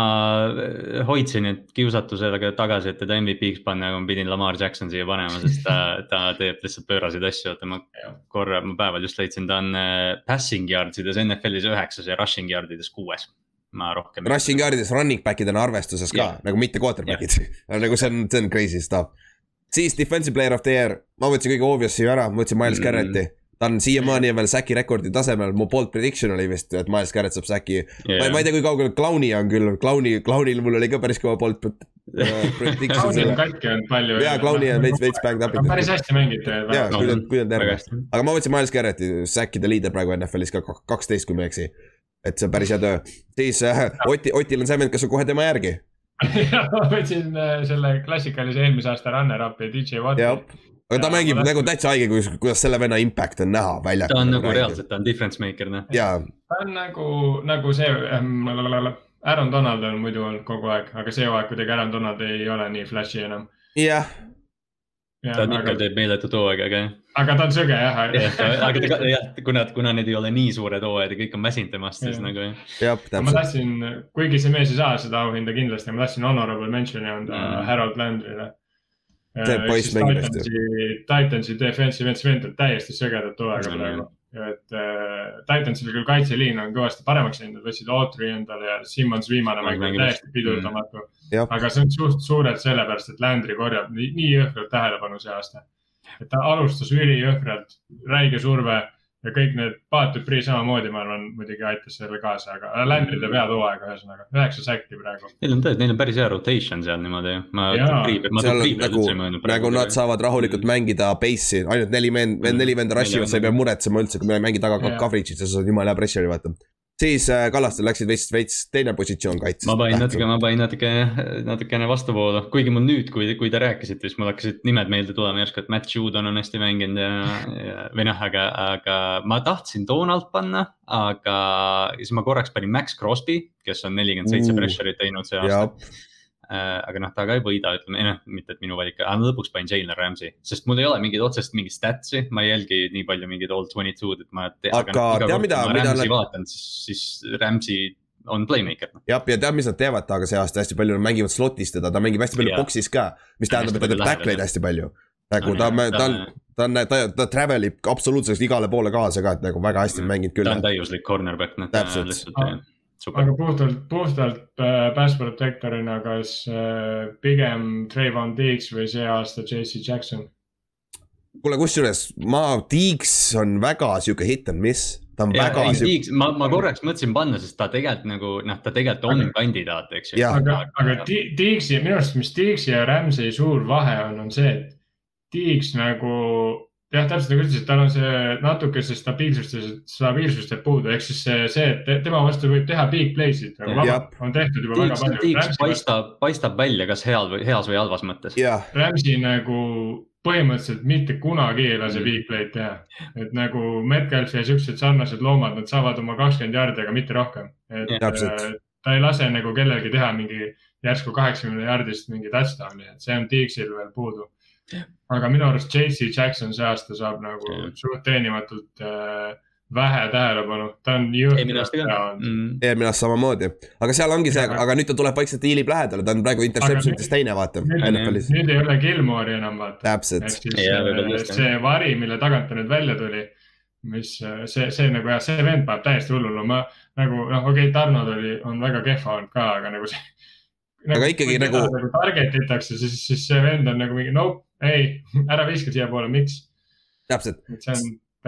S3: äh, hoidsin nüüd kiusatusega tagasi, et teda MVP-ks panna, aga ma pidin Lamar Jackson siia panema, sest ta, (laughs) ta teeb lihtsalt pööraseid asju, oota ma korra, ma päeval just leidsin, ta on äh, passing yards ides NFL-is üheksas ja rushing yard ides kuues. ma rohkem.
S2: Rushing yard'is running back'id on arvestuses ka
S3: Jah.
S2: nagu mitte quarterback'id. (laughs) nagu see on, see on crazy stuff. siis defensive player of the year, ma võtsin kõige obvious'i ära, ma võtsin Miles
S3: Mm.
S2: Garrett'i. Ta on siiamaani veel säki rekordi tasemel, mu bold prediction oli vist, et Miles Garrett saab säki yeah.. ma, ma ei tea, kui kaugel Clowni on küll, Clowni, Clownil mul oli ka päris kõva bold (laughs) äh, prediction
S4: Clowni on
S2: selle.
S4: katki olnud palju.
S2: jaa, Clowni on veits, veits banged up'i.
S4: päris hästi mängib
S2: jaa, kui ta, kui ta on terve aga ma võtsin Miles Garretti, säkkide liider praegu NFL-is ka kak- kaksteist, kui ma ei eksi. et see on päris hea töö. siis äh, Oti, Otil on see vend, kes on kohe tema järgi. (laughs)
S4: ma võtsin äh, selle klassikalise eelmise aasta runner-up'i DJ Watti.,
S2: aga ta
S4: Jaa,
S2: mängib
S4: ma
S2: nagu täitsa haige, kuidas, kuidas selle venna impact on näha väljakul.
S3: ta on nagu reaalselt, ta on difference maker noh.
S4: ta on nagu, nagu see ähm,, Aaron Donald on muidu olnud kogu aeg, aga see hooaeg kuidagi Aaron Donald ei ole nii flashy enam.
S2: jah,
S3: ta on ikka, teeb meeletut hooaega, aga
S4: aga ta on söge jah.
S3: jah, aga ta, jah, kuna, kuna need ei ole nii suured hooajad ja kõik on väsinud temast, siis
S4: Jah.
S3: nagu jah.
S2: jah,
S4: ma tahtsin, kuigi see mees ei saa seda auhinda kindlasti, ma tahtsin honorable mention'i anda
S3: Mm.
S4: Harold Landry'le.
S2: See poiss mängib hästi.
S4: Titansi, defensive end, vend teeb täiesti sögedat hooaega
S3: Mm.
S4: praegu. et äh, Titansil küll kaitseliin on kõvasti paremaks läinud, nad võtsid Autry endale ja Simmons viimane
S3: Mäng-
S4: oli täiesti pidurdamatu.
S2: jah,
S4: aga see on suht suurelt sellepärast, et Landry korjab nii, nii jõhkralt tähelepanu see aasta. et ta alustas ülijõhkralt, räige surve ja kõik need, Paat Dupri samamoodi, ma arvan, muidugi aitas sellele kaasa, aga Landry teeb head hooaega, ühesõnaga üheksa säkki praegu.
S3: Neil on tõesti, neil on päris hea rotation seal niimoodi.
S2: nagu nagu nad saavad rahulikult mängida base'i, ainult neli vend,
S3: Mm.
S2: neli venda rush ivad, sa ei pea muretsema üldse, kui me ei mängi taga coverage'it, sa saad jumala hea pressure'i vaata. Siis äh, Kallastel läksid veits, veits teine positsioon kaitses.
S3: ma panin natuke, ma panin natuke, natukene vastuvoolu, kuigi mul nüüd, kui, kui te rääkisite, siis mul hakkasid nimed meelde tulema järsku, et Matt Judon on hästi mänginud ja, ja, või noh, aga, aga ma tahtsin Donald panna, aga siis ma korraks panin Max Crosby, kes on nelikümmend seitse pressure'it teinud see aasta., aga noh, ta ka ei võida, ütleme, noh, mitte et minu valik, aga lõpuks panin Jalen Ramsey, sest mul ei ole mingit otsest mingit statsi, ma ei jälgi nii palju mingit all twenty two'd, et ma.
S2: Aga tea, mida- mida nad-
S3: vaatan, siis, siis Ramsey on playmaker.
S2: jah, ja tead, mis nad teevad temaga see aasta hästi palju, nad mängivad slot'is teda, ta mängib hästi palju box'is ka. mis tähendab, et ta teeb tackleid hästi palju. nagu ta
S3: jah,,
S2: ta on, ta on, ta, ta travel ib absoluutselt igale poole kaasa ka, et nagu väga hästi on mänginud küll
S3: ta on. täiuslik cornerback, noh.
S2: Täpselt.
S3: super,
S4: aga puhtalt, puhtalt äh, pass protector'ina, kas äh, pigem Trayvon Diggs või see aasta JC Jackson?
S2: kuule, kusjuures ma, Tiiks on väga sihuke hit and miss, ta on
S3: ja
S2: väga
S3: Tiiks, ma, ma korraks mõtlesin panna, sest ta tegelikult nagu noh, ta tegelikult on kandidaat, eks ju.
S4: Aga, aga Tiiksi, minu arust, mis Tiiksi ja Ramsey suur vahe on, on see, et Tiiks nagu jah, täpselt nagu ütlesid, tal on see natuke see stabiilsust ja stabiilsust jääb puudu, ehk siis see, see, et te- tema vastu võib teha big play'sid nagu
S3: Jah.
S4: vabalt, on tehtud juba väga
S3: Tiiks,
S4: palju.
S3: Tiiks paistab, paistab välja, kas heal või heas või halvas mõttes.
S2: jah,
S4: Ramsey nagu põhimõtteliselt mitte kunagi ei lase
S3: Mm.
S4: big play'd teha. et nagu Metcalf ja siuksed sarnased loomad, nad saavad oma kakskümmend jaardi, aga mitte rohkem. et.
S2: Täpselt.
S4: äh, ta ei lase nagu kellelgi teha mingi järsku kaheksakümne jaardist mingi touchdown'i, et see on Tiiksil veel puudu. Aga minu arust JC Jackson see aasta saab nagu
S3: Jah.
S4: suht teenimatult äh, vähe tähelepanu, ta on jõhkralt hea olnud.
S2: eelmine aasta samamoodi, aga seal ongi see,
S4: Aga-
S2: nüüd ta tuleb vaikselt hiilib lähedale, ta on praegu interception'ites teine, vaata,
S4: nüüd, ei ole Gilmore'i enam vaata.
S2: täpselt
S4: äh, see vari, mille tagant ta nüüd välja tuli, mis äh, see, see nagu jah, see vend paneb täiesti hullule, ma nagu noh, okei okay,, Tarnod oli, on väga kehva olnud ka, aga nagu see.
S2: Aga ikkagi
S4: kui teda
S2: nagu-
S4: nagu target itakse, siis, siis see vend on nagu mingi nope, ei, (laughs) ära viska siiapoole, miks,
S2: täpselt,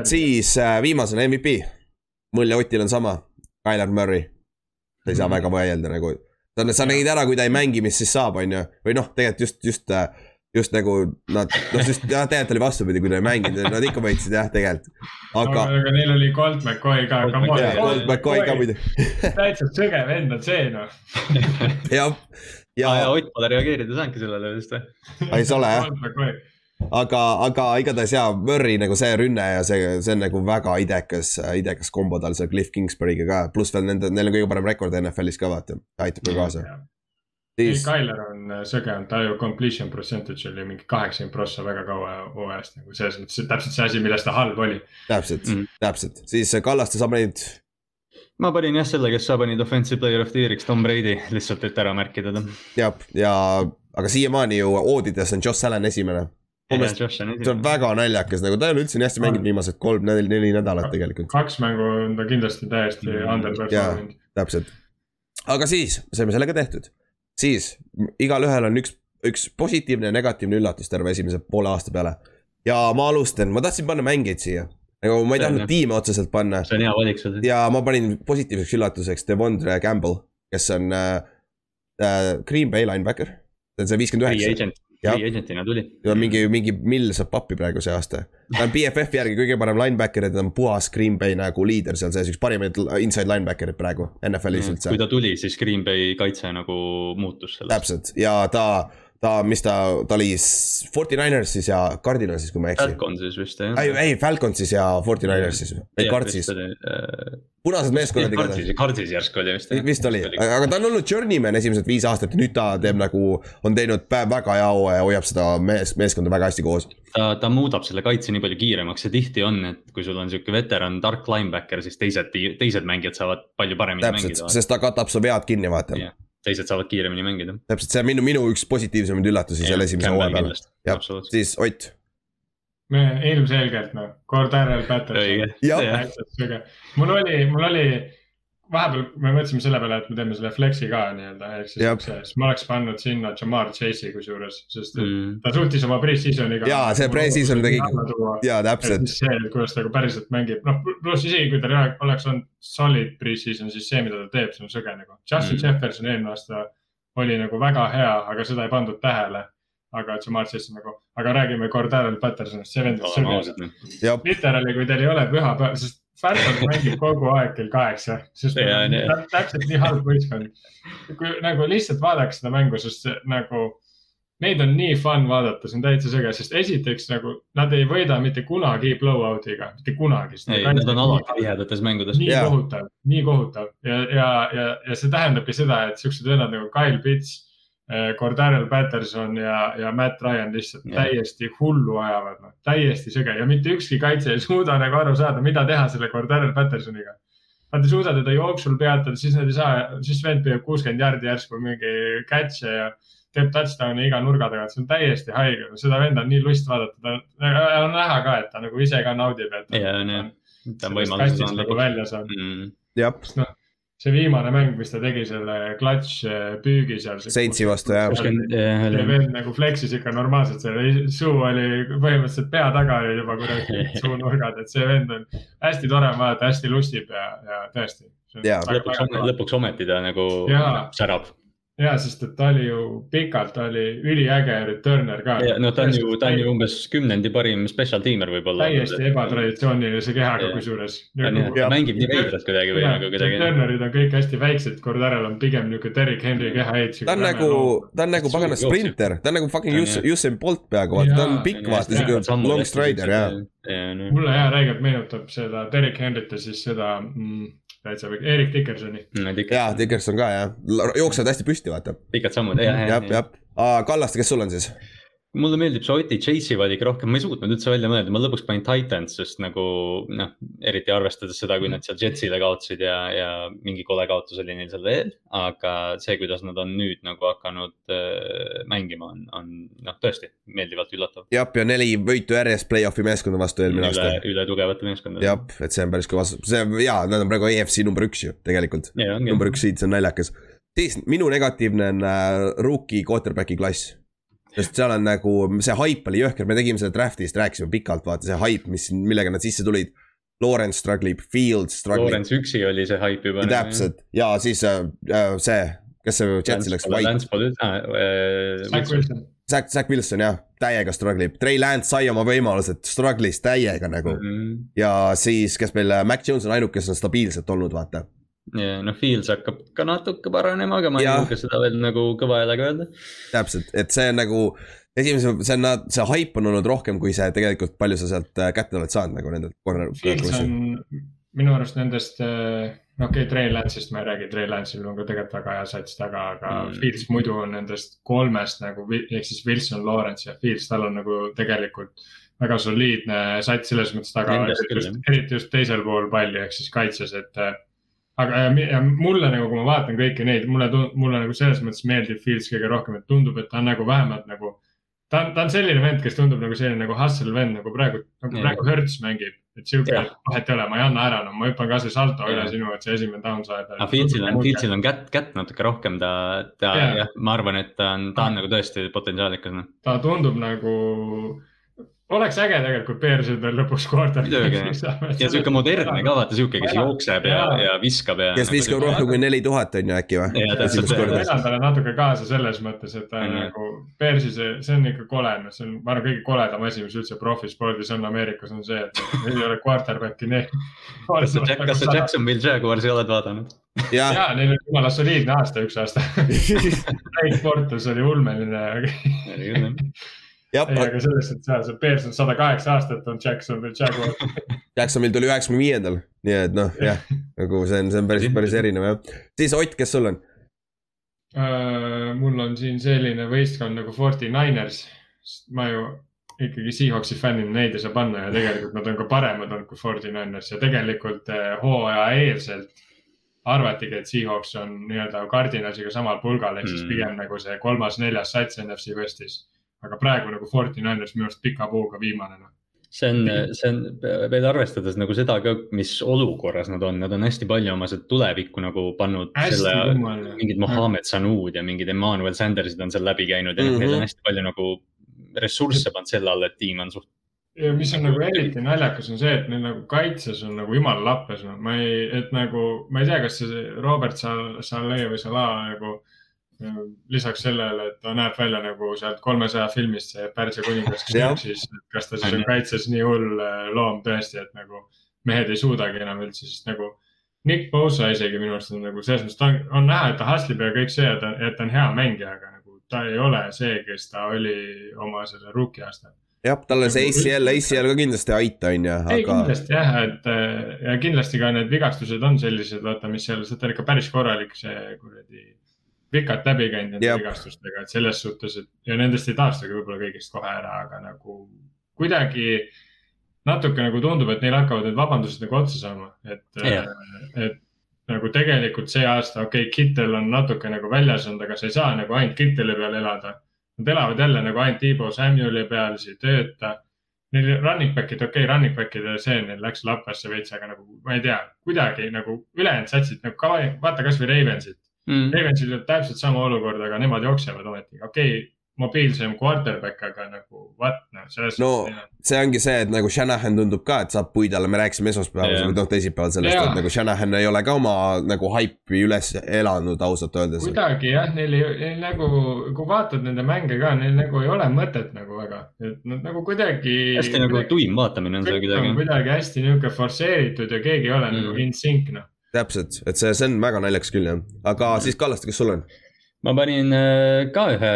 S2: siis äh, viimasena MVP, mul ja Otil on sama, Tyler Murray. sa ei saa
S4: Mhm.
S2: väga vaielda nagu, sa, sa nägid ära, kui ta ei mängi, mis siis saab, on ju, või noh, tegelikult just, just, just nagu nad, noh, just jah, tegelikult oli vastupidi, kui ta ei mänginud, nad ikka võitsid jah, tegelikult.
S4: aga,
S2: aga,
S4: aga neil oli Colt McCoy ka.
S3: Colt McCoy,
S2: ja Colt McCoy ka muidu, (laughs)
S4: täitsa sõge vend on see noh. (laughs)
S2: jah,
S3: ja, ja
S2: ja
S3: Ott pole reageerida saanudki sellele vist või?
S2: ei see ole jah, aga, aga igatahes jaa, Murry nagu see rünne ja see, see on nagu väga idekas, idekas kombo tal seal Cliff Kingsbury'ga ka, pluss veel nende, neil on kõige parem rekord NFL-is ka vaata, aitab ka kaasa.
S4: ei,
S2: siis,
S4: Tyler on äh, sõge olnud, ta ju completion percentage oli mingi kaheksakümmend prossa väga kaua hooajast nagu selles mõttes, täpselt see asi, milles ta halb oli.
S2: täpselt
S3: Mhm.,
S2: täpselt, siis Kallaste saab neid,
S3: ma panin jah selle, kes sa panid offensive player of the year'iks, Tom Brady, lihtsalt, et ära märkida ta.
S2: jah, ja aga siiamaani ju oodides on Josh Allan esimene. see on väga naljakas, nagu ta ei ole üldse nii hästi mänginud viimased kolm, neli, neli nädalat tegelikult,
S4: kaks mängu on ta kindlasti täiesti
S3: Mm,
S4: underperforminud.
S2: täpselt. aga siis saime sellega tehtud, siis igalühel on üks, üks positiivne ja negatiivne üllatus terve esimese poole aasta peale. ja ma alustan, ma tahtsin panna mängijaid siia, nagu ma ei tahtnud tiime otseselt panna
S3: see on hea valik sul.
S2: ja ma panin positiivseks üllatuseks Devondre Campbell, kes on äh, äh, Green Bay linebacker, see on see viiskümmend üheksa
S3: free agent'ina tuli.
S2: mingi, mingi mill saab pappi praegu see aasta. ta on BFF järgi kõige parem linebacker ja ta on puhas Green Bay nagu liider seal sees, üks parimaid inside linebacker'id praegu NFL-is üldse
S3: kui. ta tuli, siis Green Bay kaitse nagu muutus sellest.
S2: täpselt ja ta, ta, mis ta, ta oli s- 49ersis ja Cardinalsis, kui ma ei eksi.
S3: Falconsis vist jah.
S2: ei, ei Falconsis ja 49ersis, ei Cardsis, punased meeskonnad igatahes.
S3: Cardsis, järsku oli vist.
S2: vist oli, aga ta on olnud journeyman esimesed viis aastat ja nüüd ta teeb nagu, on teinud väga hea hooaja ja hoiab seda mees, meeskonda väga hästi koos.
S3: ta, ta muudab selle kaitse nii palju kiiremaks ja tihti on, et kui sul on sihuke veteran tark linebacker, siis teised, teised mängijad saavad palju paremini
S2: täpselt,
S3: mängida.
S2: sest ta katab su vead kinni, vaata.
S3: Jah. Teised saavad kiiremini mängida.
S2: täpselt, see on minu, minu üks positiivsemaid üllatusi selle esimese hooaja peale. jah, siis Ott.
S4: me ilmselgelt noh.
S2: Jah.
S4: täitsa sõge. mul oli, mul oli, vahepeal me mõtlesime selle peale, et me teeme selle flex'i ka nii-öelda, ehk siis, siis ma oleks pannud sinna Jamar Chase'i kusjuures, sest
S3: Mm.
S4: ta suutis oma pre-season'iga.
S2: Jaa, see pre-season tegi- jaa, täpselt,
S4: see, kuidas ta nagu päriselt mängib, noh pluss isegi kui tal oleks olnud solid pre-season, siis see, mida ta teeb, see on sõge nagu. Justin
S3: Mm.
S4: Jefferson eelmine aasta oli nagu väga hea, aga seda ei pandud tähele. aga Jamar Chase nagu, aga räägime Cordarel Pattersonist, see vend on sõge
S2: jah,
S4: literaali, kui teil ei ole pühapäev, sest Falcon (laughs) mängib kogu aeg kell kaheksa, sest
S3: nii.
S4: tä- täpselt nii halb võistkond. kui nagu lihtsalt vaadake seda mängu, sest nagu neid on nii fun vaadata, see on täitsa sõge, sest esiteks nagu nad ei võida mitte kunagi blowout'iga, mitte kunagi.
S3: ei, nad on alati tihedates mängudes.
S4: nii
S2: Jaa.
S4: kohutav, nii kohutav ja, ja, ja, ja see tähendabki seda, et siuksed vennad nagu Kyle Pitts, Cordarel Patterson ja, ja Matt Ryan lihtsalt
S3: Jah.
S4: täiesti hullu ajavad, noh, täiesti sõge ja mitte ükski kaitse ei suuda nagu aru saada, mida teha selle Cordarel Pattersoniga. Nad ei suuda teda jooksul peatada, siis nad ei saa, siis vend püüab kuuskümmend jardi järsku mingi catch'e ja teeb touchdown'i iga nurga tagant, see on täiesti haige, seda venda on nii lust vaadata, ta on näha ka, et ta nagu ise ka naudib, et
S3: ja, on jah. ta on
S4: sellest
S3: võimaluse
S4: kastist nagu välja saab.
S3: mm..
S2: jah,
S4: noh, see viimane mäng, mis ta tegi selle clutch äh, püügi seal.
S2: Saintsi vastu jah.
S4: see vend nagu flex'is ikka normaalselt, see suu oli põhimõtteliselt pea taga oli juba kuradi (laughs) suunurgad, et see vend on hästi tore vaadata, hästi lustib ja, ja tõesti.
S2: Jaa.
S3: lõpuks, lõpuks ometi ta nagu
S4: Jaa.
S3: särab.
S4: ja, sest et ta oli ju pikalt oli üliäge returner ka.
S3: no ta on ju, ta on ju umbes kümnendi parim special tiimer võib-olla.
S4: täiesti ebatraditsioonilise kehaga kusjuures.
S3: jah, mängib nii veidralt kuidagi või nagu kuidagi.
S4: Turnerid on kõik hästi väiksed, Cordarel on pigem niuke Derek Henry kehaehitus.
S2: ta on nagu, ta on nagu pagana sprinter, ta on nagu fucking
S3: jah.
S2: Usain Bolt peaaegu, vaata, ta on pikk, vaata, siuke long strider ja.
S4: mulle hea räigelt meenutab seda Derek Henryt ja siis seda mm, täitsa, Erik Dickersoni.
S2: jaa, Dickerson ka jah, jooksevad hästi püsti, vaata.
S3: pikad sammud, jah,
S2: jah, jah. Kallaste, kes sul on siis?
S3: Mulle meeldib see Oti Chase'i valik rohkem, ma ei suutnud üldse välja mõelda, ma lõpuks panin Titans, sest nagu noh, eriti arvestades seda, kui nad seal Jetsile kaotasid ja, ja mingi kole kaotus oli neil seal veel. aga see, kuidas nad on nüüd nagu hakanud äh, mängima, on, on noh, tõesti meeldivalt üllatav.
S2: jah, ja neli võitu järjest play-off'i meeskonna vastu eelmine aasta.,
S3: üle tugevate meeskondade.
S2: jah, et see on päris kõva, see jaa, nad on praegu EFC number üks ju tegelikult.
S3: ja
S2: number üks seed, see on naljakas. siis minu negatiivne on äh, rookie quarterback'i klass. Sest seal on nagu see haip oli jõhker, me tegime seda draft'ist, rääkisime pikalt, vaata see haip, mis, millega nad sisse tulid. Lawrence struggleb, Fields struggleb,
S3: Lawrence üksi oli see haip juba.
S2: täpselt ja siis äh, äh, see, kes see Jetsi läks, White,
S3: Lance Paul, äh,
S4: Zach Wilson.
S2: Zack, Zack Wilson jah, täiega struggleb, Trey Lance sai oma võimalused, struggle'is täiega nagu mm. -hmm. ja siis, kes meil, Mac Jones on ainuke, kes on stabiilselt olnud, vaata.
S3: Ja noh, Fields hakkab ka natuke paranema, aga ma ei
S2: Jah.
S3: julge seda veel nagu kõva häälega öelda.
S2: täpselt, et see on nagu esimese, see on, see haip on olnud rohkem, kui see tegelikult, palju sa sealt äh, kätte oled saanud nagu nendelt corner.
S4: Fields on minu arust nendest, no okei okay,, Trey Lance'ist ma ei räägi, Trey Lance'il on ka tegelikult väga hea sats taga, aga
S3: Mm.
S4: Fields muidu on nendest kolmest nagu, ehk siis Wilson, Lawrence ja Fields, tal on nagu tegelikult väga soliidne sats selles mõttes taga, just, eriti just teisel pool palli ehk siis kaitses, et äh, aga ja, mi- ja mulle nagu, kui ma vaatan kõiki neid, mulle, mulle nagu selles mõttes meeldib Fields kõige rohkem, et tundub, et ta on nagu vähemalt nagu. ta on, ta on selline vend, kes tundub nagu selline nagu hustle vend nagu praegu, nagu praegu Hertz mängib. et sihuke
S3: Jah.,
S4: vahet ei ole, ma ei anna ära, no ma hüppan kasvõi salto üle
S3: Jah.
S4: sinu, et see esimene down saada.
S3: aga Fieldsil on, Fieldsil on kätt, kätt natuke rohkem, ta, ta
S4: Jaa.
S3: jah, ma arvan, et ta on, ta on nagu tõesti potentsiaalikas noh.
S4: ta tundub nagu, oleks äge tegelikult Bearsil veel lõpuks korda.
S3: Muidugi. ja sihuke modernne ka vaata sihuke, kes jookseb ja, ja viskab ja.
S2: kes viskab rohkem kui neli tuhat on ju äkki või
S4: ma elan talle natuke kaasa selles mõttes, et ta on
S3: Mhm.
S4: nagu, Bearsi see, see on ikka kole, noh, see on, ma arvan, kõige koledam asi, mis üldse profispordis on Ameerikas, on see, et ei ole quarterback'i neil.
S3: kas sa, kas sa Jacksonville Jaguarsi oled vaadanud?
S2: jah,
S4: ja neil oli jumala soliidne aasta üks aasta. Nate Portus oli ulmeline, ei, aga selles suhtes jah, see Bears on sada kaheksa aastat on Jacksonville Jaguar.
S2: Jacksonvil tuli üheksakümne viiendal, nii et noh, jah, nagu see on, see on päris, päris erinev jah. siis Ott, kes sul on?
S4: Äh, mul on siin selline võistkond nagu Forty Niners, sest ma ju ikkagi Seahawksi fännina neid ei saa panna ja tegelikult nad on ka paremad olnud kui Forty Niners ja tegelikult eh, hooaja eelselt arvatigi, et Seahawks on nii-öelda Cardinalsiga samal pulgal ehk siis
S3: Mm.
S4: pigem nagu see kolmas-neljas sats NFC Westis. Aga praegu nagu Forty Niners minu arust pika puuga viimane noh.
S3: see on, see on veel arvestades nagu seda ka, mis olukorras nad on, nad on hästi palju oma seda tulevikku nagu pannud
S4: hästi
S3: selle, mingid Mohammed Sanud ja mingid Emmanuel Sandersid on seal läbi käinud ja mm
S2: Mhm.
S3: -hmm. neil on hästi palju nagu ressursse pannud selle alla, et tiim on suht
S4: ja mis on nagu eriti naljakas, on see, et neil nagu kaitses on nagu jumala lappes, no ma ei, et nagu, ma ei tea, kas see Robert Sal-, Saleh või Salah nagu lisaks sellele, et ta näeb välja nagu sealt kolmesaja filmist see Pärsia kuningas, siis, kas ta siis on kaitses nii hull äh, loom tõesti, et nagu mehed ei suudagi enam üldse, sest nagu Nick Bosa isegi minu arust on nagu selles mõttes, ta on, on näha, et ta hustleb ja kõik see, et ta, et ta on hea mängija, aga nagu ta ei ole see, kes ta oli oma selle rookie aastal.
S2: jah, talle see ACL, ACL ka kindlasti ei aita, on ju,
S4: ei
S2: aga
S4: kindlasti jah, et äh, ja kindlasti ka need vigastused on sellised, vaata, mis seal, see on ikka päris korralik see kuradi. Pikalt läbi käinud nende
S2: Jep.
S4: vigastustega, et selles suhtes, et ja nendest ei taastugi võib-olla kõigist kohe ära, aga nagu kuidagi natuke nagu tundub, et neil hakkavad need vabandused nagu otsa saama, et
S3: Jah.
S4: et nagu tegelikult see aasta, okei okay,, Kittel on natuke nagu väljas olnud, aga sa ei saa nagu ainult Kitteli peal elada. Nad elavad jälle nagu ainult Tiibo Samueli peal, see ei tööta Neil running back'id, okei okay,, running back'ide see neil läks lappesse veits, aga nagu ma ei tea, kuidagi nagu ülejäänud satsid nagu ka, vaata kasvõi Ravensit.
S3: mm..
S4: Ravensil on täpselt sama olukord, aga nemad jooksevad ometi, okei okay,, mobiilsem quarterback, aga nagu what, noh, selles
S2: No,
S4: suhtes.
S2: see ongi see, et nagu Shanahan tundub ka, et saab puid alla, me rääkisime esmaspäeval või noh, teisipäeval sellest, et nagu Shanahan ei ole ka oma nagu haipi üles elanud ausalt öeldes.
S4: kuidagi jah, neil ei, neil nagu, kui vaatad nende mänge ka, neil nagu ei ole mõtet nagu väga, et nad nagu kuidagi.
S3: hästi nagu tuim vaatamine on
S4: on
S3: kuidagi.
S4: kuidagi hästi nihuke forsseeritud ja keegi ei ole mm.
S3: Mm.
S4: nagu in sync noh.
S2: täpselt, et see, see on väga naljakas küll jah, aga siis Kallaste, kes sul on?
S3: ma panin äh, ka ühe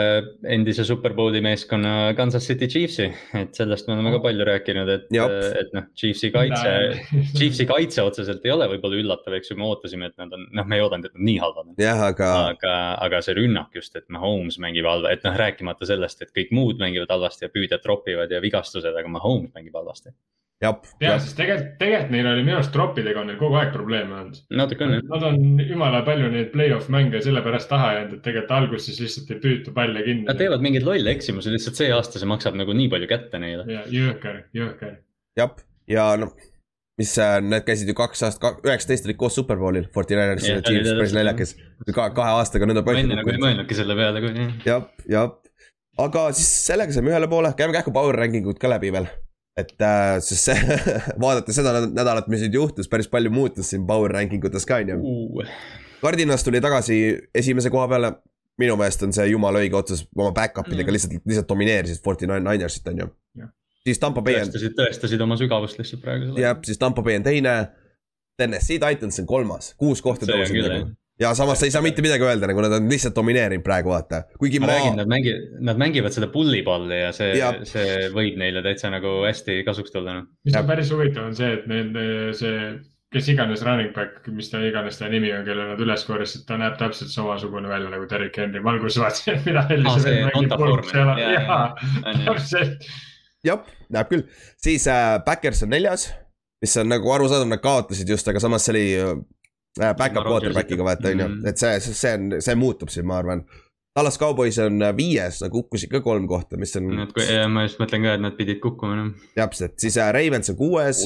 S3: endise Superbowli meeskonna Kansas City Chiefsi, et sellest me oleme ka palju rääkinud, et,
S2: Jop.
S3: et noh, Chiefsi kaitse, (laughs) Chiefsi kaitse otseselt ei ole võib-olla üllatav, eks ju, me ootasime, et nad on, noh, me ei oodanud, et nad nii halvad on.
S2: aga
S3: aga, aga see rünnak just, et Mahomes mängib halva, et noh, rääkimata sellest, et kõik muud mängivad halvasti ja püüdjad tropivad ja vigastused, aga Mahomes mängib halvasti.
S2: jah,
S4: ja,
S2: jah,
S4: sest tegelikult, tegelikult neil oli minu arust troppidega on neil kogu aeg probleeme olnud.
S3: natuke on jah.
S4: Nad on jumala palju neid play-off mänge sellepärast taha jäänud, et tegelikult alguses lihtsalt ei püüta palle kinni.
S3: Nad teevad mingeid lolle eksimusi, lihtsalt see aasta see maksab nagu nii palju kätte neile.
S4: ja jõhker, jõhker.
S2: jah, ja noh, mis äh, need käisid ju kaks aastat, üheksateist olid koos Superbowlil, Fortiners ja Chiefs, päris naljakas. kahe, kahe aastaga nüüd on
S3: ma enne nagu ei mõelnudki selle peale, kui jah.
S2: jah, jah, aga siis sellega saime ühele poole, käime kähku power ranking ud ka läbi veel. Et äh, sest see, (laughs) vaadates seda näd- nädalat, mis nüüd juhtus, päris palju muutus siin power ranking utes ka on ju. Cardinas tuli tagasi esimese koha peale. minu meelest on see jumala õige otsus, oma back-up idega
S3: Mm.
S2: lihtsalt, lihtsalt domineerisid Forty Ninersit on ju siis Tampa Bay on,
S3: tõestasid, tõestasid oma sügavust lihtsalt praegu.
S2: jah, siis Tampa Bay on teine. Tennessee Titans on kolmas, kuus kohta tõusid nagu. Ja samas sa ei saa mitte midagi öelda, nagu nad on lihtsalt domineerinud praegu vaata, kuigi
S3: ma
S2: ma,
S3: räägin, nad mängivad, nad mängivad seda pulli palli ja see
S2: Jah.,
S3: see võib neile täitsa nagu hästi kasuks tulla noh.
S4: mis on päris huvitav, on see, et neil see, kes iganes running back, mis ta iganes ta nimi on, kelle nad üles korjasid, ta näeb täpselt samasugune välja nagu Derek Henry. ma alguses vaatasin, et mida
S3: Aa,
S4: Hellis
S3: see Foreman. Jaa,
S4: jaa,
S3: on ju,
S4: täpselt.
S2: jah, näeb küll, siis äh, Backers on neljas, mis on nagu arusaadav, nad kaotasid just, aga samas see oli äh, back-up
S3: Rodgersit.
S2: quarterback'iga vaata on ju et see, see on, see muutub siin, ma arvan. Dallas Cowboys on äh, viies, nad kukkusid ka kolm kohta, mis on
S3: ma just mõtlen ka, et nad pidid kukkuma noh.
S2: täpselt, siis äh, Ravens on kuues,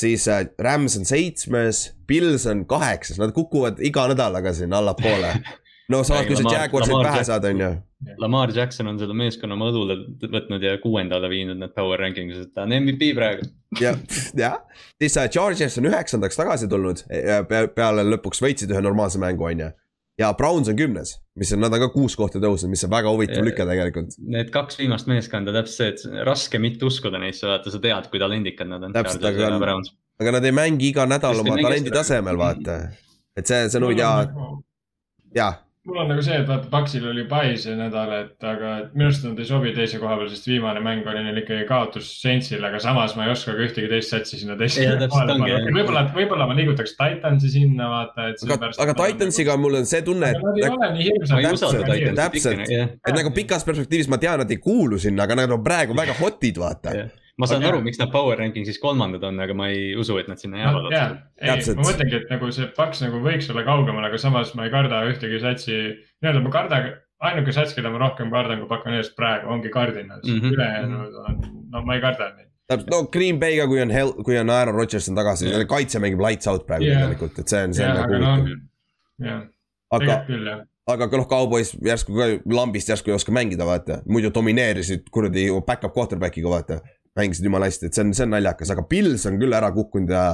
S2: siis äh, Rams on seitsmes, Pils on kaheksas, nad kukuvad iga nädalaga siin allapoole. (laughs) no samas, kui sa Jaguarsid pähe
S3: Jackson.
S2: saad, on ju.
S3: Lamar Jackson on selle meeskonna oma õlule võtnud ja kuuendale viinud need power rankings, et ta on MVP praegu.
S2: jah, jah, siis Chargers on üheksandaks tagasi tulnud, peale lõpuks võitsid ühe normaalse mängu, on ju. ja Browns on kümnes, mis on, nad on ka kuus kohta tõusnud, mis on väga huvitav
S3: Ja-
S2: lüke tegelikult.
S3: Need kaks viimast meeskonda, täpselt see, et raske mitte uskuda neisse, vaata, sa tead, kui talendikad nad on.
S2: Täpselt, aga- aga nad ei mängi iga nädal
S3: Just
S2: oma talendi tasemel, vaata. et see, see on huvitav, jaa,
S4: mul on nagu see, et vaata, Paxil oli pai see nädal, et aga et minu arust nad ei sobi teise koha peal, sest viimane mäng oli neil ikkagi kaotus Saintsile, aga samas ma ei oska ka ühtegi teist satsi sinna teise
S3: Jaa, täpselt ongi, jah.
S4: võib-olla, võib-olla ma liigutaks Titansi sinna, vaata, et
S2: aga, aga Titansiga mul on see tunne, et, Täpselt, et nagu pikas perspektiivis ma tean, nad ei kuulu sinna, aga nad on praegu väga hot'id, vaata.
S3: Ma saan
S4: Aga-
S3: aru, miks nad power ranking'is kolmandad on, aga ma ei usu, et nad sinna jäävad
S4: jaa
S3: otseselt.,
S4: ei, ma mõtlengi, et nagu see Paks nagu võiks olla kaugemal, aga samas ma ei karda ühtegi satsi, nii-öelda ma kardan, ainuke sats, keda ma rohkem kardan kui Buccaneers praegu ongi Cardinals mm. -hmm., ülejäänud on, no ma ei karda neid.
S2: täpselt, no Green Bay'ga, kui on hell, kui on Aaron Rodgers on tagasi
S3: Jah.,
S2: kaitse mängib lights out praegu
S4: Jah.
S2: tegelikult, et see on, see on
S4: jah,
S2: nagu
S4: aga
S2: huvitav.,
S4: jah,
S2: aga
S4: tegelikult küll jah.
S2: aga ka noh, Cowboys järsku ka lambist järsku ei oska mängida, vaata. muidu domineerisid kuradi back-up quarterback'iga, vaata. Mängisid jumala hästi, et see on, see on naljakas, aga Pils on küll ära kukkunud ja.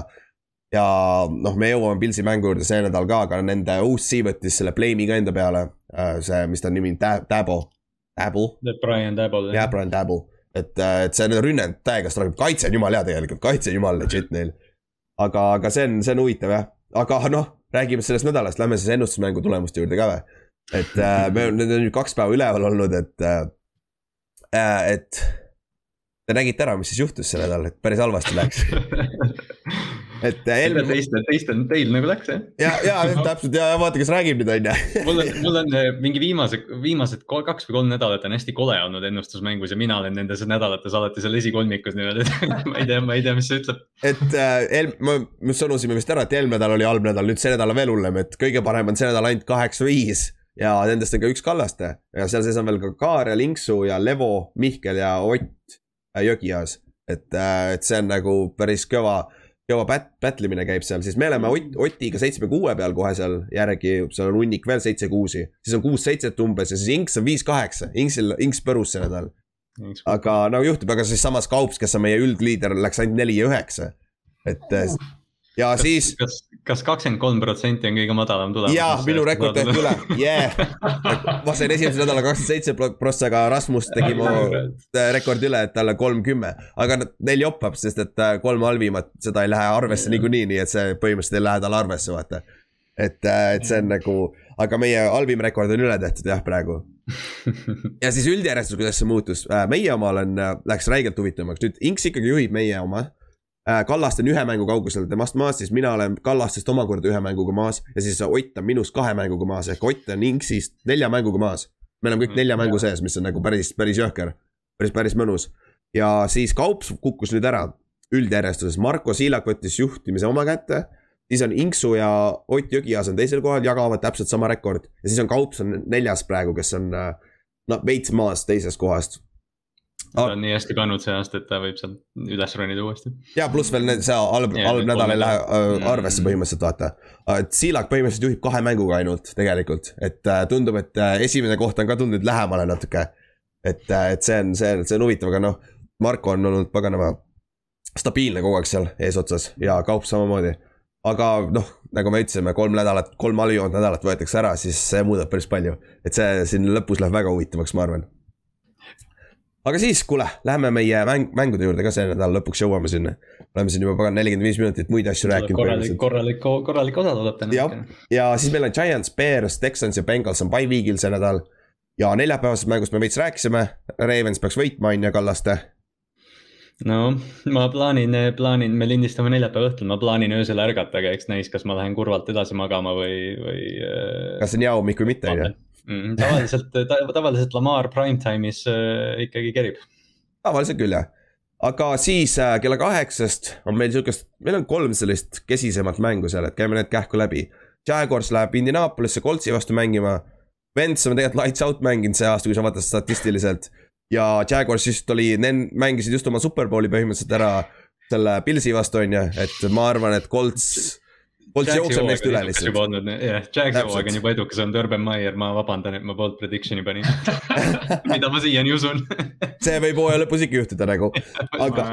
S2: ja noh, me jõuame Pilsi mängu juurde see nädal ka, aga nende OC võttis selle blame'i ka enda peale. see, mis ta nimi on, Dabo, Dabo,
S3: Brian Dabble.
S2: jah, Brian Dabo. et, et see rünne on täiega struggle, kaitse on jumala hea tegelikult, kaitse on jumala legit neil. aga, aga see on, see on huvitav jah, aga noh, räägime sellest nädalast, lähme siis ennustusmängu tulemuste juurde ka või. et äh, me, need on nüüd kaks päeva üleval olnud, et äh,, et te nägite ära, mis siis juhtus see nädal, et päris halvasti läks. (laughs) et äh, Helm,
S3: teistel, teistel, teil nagu läks jah?
S2: ja, ja (laughs) täpselt ja vaata, kes räägib nüüd on ju. (laughs)
S3: mul on, mul on eh, mingi viimase, viimased kaks või kolm nädalat on hästi kole olnud ennustusmängus ja mina olen nendes nädalates alati seal esikolmikus et ma ei tea, ma ei tea, mis see ütleb.
S2: et äh, Helm, me me sõnusime vist ära, et eelmine nädal oli halb nädal, nüüd see nädal on veel hullem, et kõige parem on see nädal ainult kaheksa-viis. ja nendest on ka üks Kallaste ja seal sees on veel ka Kaar ja Linksu ja Levo, Mihkel ja Ott äh, Jõgiaas. et, et see on nagu päris kõva, kõva pät-, pätlimine käib seal, siis me oleme Ott, Otiga seitsme-kuue peal kohe seal järgi, seal on hunnik veel seitse-kuusi. siis on kuus-seitset umbes ja siis Inks on viis-kaheksa, Inksil, Inks põrus see nädal. aga no juhtub, aga siis samas Kaups, kes on meie üldliider, läks ainult neli ja üheksa. et äh, ja
S3: kas
S2: siis,
S3: kas, kas kakskümmend kolm protsenti on kõige madalam tulemus?
S2: jaa, minu rekord tehti üle, yeah. (laughs) ma sain esimese nädala kakskümmend seitse prossa, aga Rasmus tegi mu äh, rekordi üle, et talle kolmkümmend. aga neil joppab, sest et äh, kolm halvimat, seda ei lähe arvesse niikuinii, nii et see põhimõtteliselt ei lähe talle arvesse, vaata. et, et see on nagu, aga meie halvim rekord on üle tehtud jah, praegu. (laughs) ja siis üldjärjestus, kuidas see muutus, meie omal on, läks räigelt huvitavamaks, nüüd Inks ikkagi juhib meie oma. Kallaste on ühe mängu kaugusel temast maas, siis mina olen Kallastest omakorda ühe mänguga maas ja siis Ott on minust kahe mänguga maas ehk Ott on Inksist nelja mänguga maas. me oleme kõik nelja mängu sees, mis on nagu päris, päris jõhker, päris, päris mõnus. ja siis Kaups kukkus nüüd ära üldjärjestuses, Marko Siilak võttis juhtimise oma kätte. siis on Inksu ja Ott Jõgias on teisel kohal, jagavad täpselt sama rekord ja siis on Kaups on neljas praegu, kes on äh, no veits maas teisest kohast.
S3: Ta on nii hästi pannud see aasta, et ta võib sealt üles ronida uuesti.
S2: ja pluss veel need- see halb, halb nädal ei lähe äh, arvesse põhimõtteliselt vaata. et Siilak põhimõtteliselt juhib kahe mänguga ainult tegelikult, et äh, tundub, et äh, esimene koht on ka tulnud lähemale natuke. et, et see on, see see on huvitav, aga noh, Marko on olnud paganama stabiilne kogu aeg seal eesotsas ja Kaup samamoodi. aga noh, nagu me ütlesime, kolm nädalat, kolm halvimat nädalat võetakse ära, siis see muudab päris palju. et see siin lõpus läheb väga huvitavaks, ma arvan. Aga siis, kuule, läheme meie mäng, mängude juurde ka see nädal lõpuks jõuame sinna. oleme siin juba pagan nelikümmend viis minutit muid asju rääkinud
S3: korralik, korralik, korralik osa tuleb täna.
S2: Jah. ja siis meil on Giants, Bears, Texans ja Bengals on by week'il see nädal. ja neljapäevasest mängust me veits rääkisime, Ravens peaks võitma, on ju, Kallaste.
S3: no ma plaanin, plaanin, me lindistame neljapäeva õhtul, ma plaanin öösel ärgata, aga eks näis, kas ma lähen kurvalt edasi magama või, või.
S2: kas see on hea hommik või mitte, on ju.
S3: Mm, tavaliselt, tavaliselt Lamar primetime'is äh, ikkagi kerib.
S2: tavaliselt küll jah. aga siis äh, kella kaheksast on meil sihukest, meil on kolm sellist kesisemat mängu seal, et käime need kähku läbi. Jaguars läheb Indianapolis'e Coltsi vastu mängima. Vents on tegelikult lights out mänginud see aasta, kui sa vaatad statistiliselt. ja Jaguars just oli, mängisid just oma superbowli põhimõtteliselt ära selle Pilsi vastu on ju, et ma arvan, et Colts, Colts jookseb neist üle lihtsalt.
S3: jah,
S2: Täpselt.
S3: hooaeg on juba edukas olnud, Urban Meyer, ma vabandan, et ma bold prediction'i panin. (laughs) mida ma siiani usun.
S2: see võib hooaja lõpus ikka juhtuda nagu, (laughs) aga,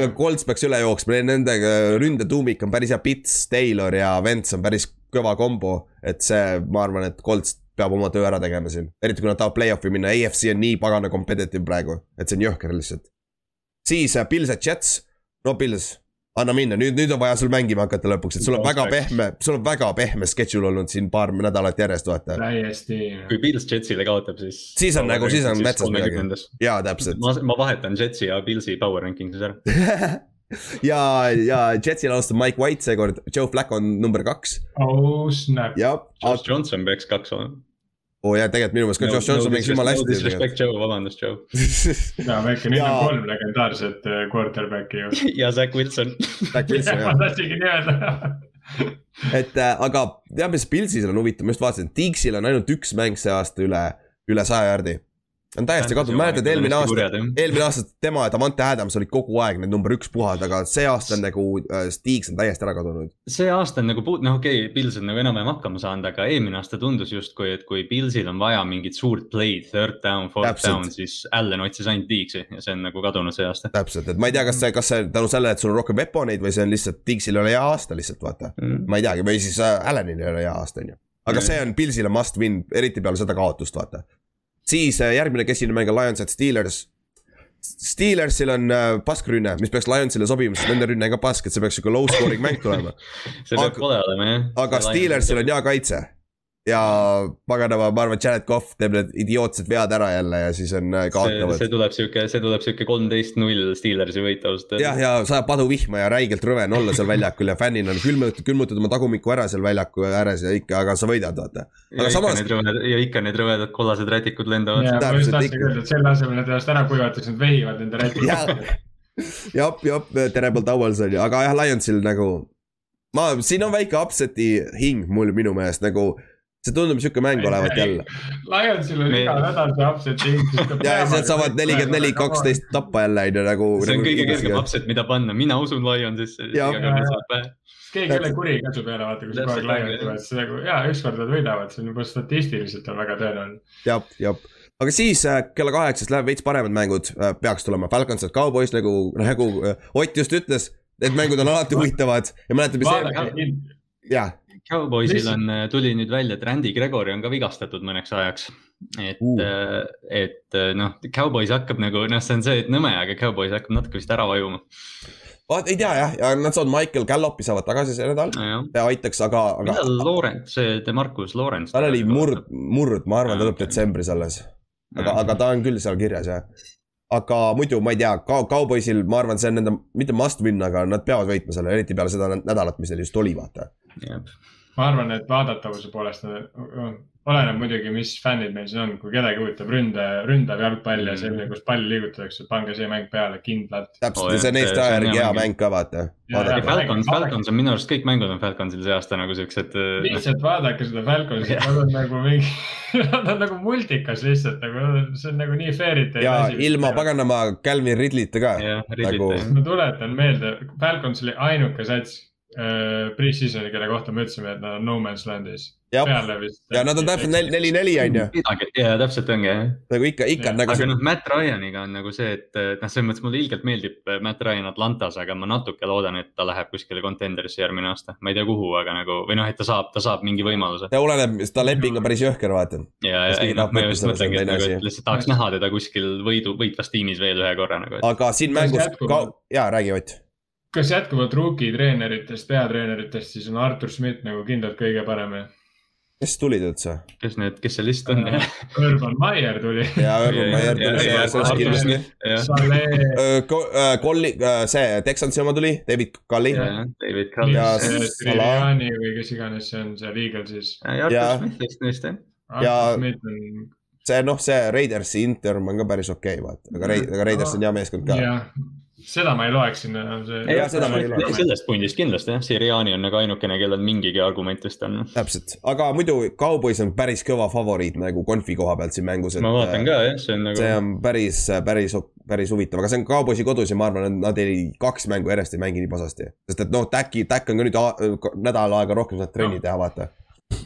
S2: aga Colts peaks üle jooksma, nende ründetuumik on päris hea, Pits, Taylor ja Vents on päris kõva kombo. et see, ma arvan, et Colts peab oma töö ära tegema siin, eriti kui nad tahavad play-off'i minna, AFC on nii pagana competitive praegu, et see on jõhker lihtsalt. siis äh, Pils ja Jets, no Pils, anna minna, nüüd, nüüd on vaja sul mängima hakata lõpuks, et sul on väga pehme, sul on väga pehme schedule olnud siin paar nädalat järjest, vaata.
S4: täiesti.
S3: kui Pils Jetsile kaotab, siis.
S2: Siis on nagu- siis on metsas midagi. jaa, täpselt.
S3: ma, ma vahetan Jetsi ja Pilsi power ranking'is ära. (laughs)
S2: ja, ja Jetsil alustab Mike White seekord, Joe Flacco on number kaks
S4: oh snap.
S2: ja,
S3: Josh Johnson peaks kaks olema.
S2: Oo jaa, tegelikult minu meelest ka Josh Johnson mängis jumala hästi tegelikult.
S3: Disrespect Joe, vabandust Joe.
S4: ja väike,
S2: Jaa.
S4: on kolm legendaarset äh, quarterback'i ju. (laughs)
S3: ja Zack Wilson.
S2: Zach Wilson (laughs)
S4: ma
S2: jah,
S4: tahtsingi nii öelda.
S2: et äh, aga tead, mis Pilsil on huvitav, ma just vaatasin, Tiigsil on ainult üks mäng see aasta üle, üle saja jardi. On täiesti kadunud, mäletad eelmine aasta, eelmine aasta tema ja Davante Adams olid kogu aeg need number üks puhad, aga see aasta on nagu äh, Stiigs on täiesti ära kadunud.
S3: see aasta on nagu puud-, noh, okei okay,, Pils on nagu enam-vähem hakkama saanud, aga eelmine aasta tundus justkui, et kui Pilsil on vaja mingit suurt play'd, third down, fourth
S2: Täpselt.
S3: down, siis Allan otsis ainult Tiigsi ja see on nagu kadunud see aasta
S2: täpselt, et ma ei tea, kas see, kas see tänu sellele, et sul on rohkem veponeid või see on lihtsalt Tiigsil ei ole hea aasta lihtsalt vaata.
S3: mm..
S2: ma ei teagi, või siis äh, Allanil ei ole hea aasta, on ju. aga see on Pilsile must win, eriti peale seda kaotust, vaata. Siis äh, järgmine kesine mäng on Lions at Steelers. Steelersil on äh, paskrünne, mis peaks Lionsile sobima, sest nende rünne ka pask, et see peaks sihuke low scoring mäng tulema. (laughs)
S3: see peab kole olema jah.
S2: aga Steelersil on hea kaitse. Ja paganama, ma arvan, et Jared Cough teeb need idiootsed vead ära jälle ja siis on äh,
S3: see,
S2: kaotavad
S3: see. tuleb sihuke, see tuleb sihuke kolmteist null Steelersi võit ausalt
S2: jah, ja sajab paduvihma ja räigelt rõve on olla seal väljakul ja fännil on külmutatud, külmutad oma tagumikku ära seal väljaku ääres ja ikka, aga sa võidad, vaata.
S3: ja
S2: aga samas-
S3: ja ikka need rõvedad kollased rätikud lendavad
S4: ja
S3: ja..
S4: ma just
S2: ikka.
S4: öelda, et selle asemel, et ennast ära kuivataks, nad vehivad nende rätiga
S2: Jah.. jap, jap, Terrible Towels on ju, aga jah, Lionsil nagu. ma, siin on väike upset'i hing mul minu meelest nagu. See tundub sihuke mäng olevat jälle.
S4: Lionsil on iga nädal see upset'i hind.
S2: ja nad saavad nelikümmend neli, kaksteist tappa jälle on ju nagu.
S3: see on kõige kergem upset, mida panna, mina usun Lionsisse.
S4: Keegi jälle kuri käsu peale, vaata, kui sa kogu aeg
S3: Täpselt,
S4: Lions
S3: jah.
S4: tuled, siis nagu ja ükskord nad võidavad, see on juba statistiliselt on väga tõenäoline.
S2: jah, jah, aga siis äh, kella kaheksast läheb veits paremad mängud äh, peaks tulema, Falcons ja Cowboys nagu, nagu äh, Ott just ütles, need mängud on alati (laughs) huvitavad ja
S4: vaadake,
S2: jah,
S3: Cowboysil on, tuli nüüd välja, et Randy Gregory on ka vigastatud mõneks ajaks. et
S2: Uh.
S3: et äh, noh, Cowboys hakkab nagu noh, see on see, et nõme, aga Cowboys hakkab natuke vist ära vajuma.
S2: vaat ei tea jah, ja nad saavad Michael Gallopi saavad tagasi see nädal,
S3: nojah,
S2: see aitaks, aga, aga
S3: millal Lawrence, see Demarcus Lawrence.
S2: tal oli murd, murd, ma arvan, ta tuleb detsembris alles. aga, aga ta on küll seal kirjas jah. aga muidu ma ei tea, Cowboysil ma arvan, see on nende, mitte must win, aga nad peavad võitma selle, eriti peale seda nädalat, mis neil just oli, vaata.
S4: Ma arvan, et vaadatavuse poolest oleneb muidugi, mis fännid meil siin on, kui kedagi huvitab ründe, ründav jalgpall ja selline, kus palli liigutatakse, pange see mäng peale kindlalt.
S2: täpselt ja see on Eesti
S3: see on
S2: ajärgi
S3: hea mäng.
S2: ka vaata.
S3: Falcons, Falcons on minu arust kõik mängud on Falconsil see aasta nagu siuksed.
S4: lihtsalt vaadake seda Falconsit, nad on nagu mingi, (laughs) nad on nagu multikas lihtsalt nagu, see on nagu nii fairy tale
S2: ja ilma. paganama Calvin Ridley'ta ka. Nagu-
S4: ma tuletan meelde, Falcons oli ainuke sats äh, pre-season'i, kelle kohta me ütlesime, et nad on no man's land'is. peale vist.
S2: ja nad on täpselt neli, neli-neli on ju,
S3: ja täpselt ongi jah.
S2: nagu ikka, ikka on nagu
S3: aga
S2: see,
S3: noh, Matt Ryan'iga on nagu see, et noh, selles mõttes mulle ilgelt meeldib eh, Matt Ryan Atlantas, aga ma natuke loodan, et ta läheb kuskile contender'isse järgmine aasta. ma ei tea, kuhu, aga nagu või noh, et ta saab, ta saab mingi võimaluse.
S2: see oleneb, ta leping on päris jõhker, vaata.
S3: ja, ja ei noh, ma just mõtlengi, et nagu, et lihtsalt tahaks näha teda kuskil võidu, võitvas tiimis veel ühe korra nagu.
S2: aga siin mängus jaa, räägi Ott.
S4: Kas jätkuvalt rookie treeneritest, peatreeneritest, siis on Artur Schmidt nagu kindlalt kõige parem.
S2: kes tulid üldse?
S3: kes need, kes seal list on?
S4: Urban Meyer tuli.
S2: jaa, Urban Meyer tuli, see, see on kindlasti. Colli, see Texansi oma tuli, David Cully.
S3: David Cull.
S2: Ja
S3: ja.
S4: Siriani või kes iganes see on seal Eaglesis.
S2: Ja-
S3: Artur Smith vist neist jah.
S2: Ja-
S4: Artur Schmidt on,
S2: see noh, see Raidersi interm on ka päris okei okay,, vaata, aga Raiders on hea meeskond ka.
S4: Seda ma ei loeks sinna enam.
S2: Ei loe.
S3: sellest pundist kindlasti jah, Siriani on nagu ainukene, kellel mingigi argument vist on.
S2: täpselt, aga muidu Cowboys on päris kõva favoriit nagu konfi koha pealt siin mängus.
S3: ma vaatan ka jah, see on nagu.
S2: see on päris, päris, päris huvitav, aga see on Cowboysi kodus ja ma arvan, et nad ei, kaks mängu järjest ei mängi nii pasasti. sest et noh, Täki, Täk on ka nüüd nädal aega rohkem saanud trenni teha, vaata.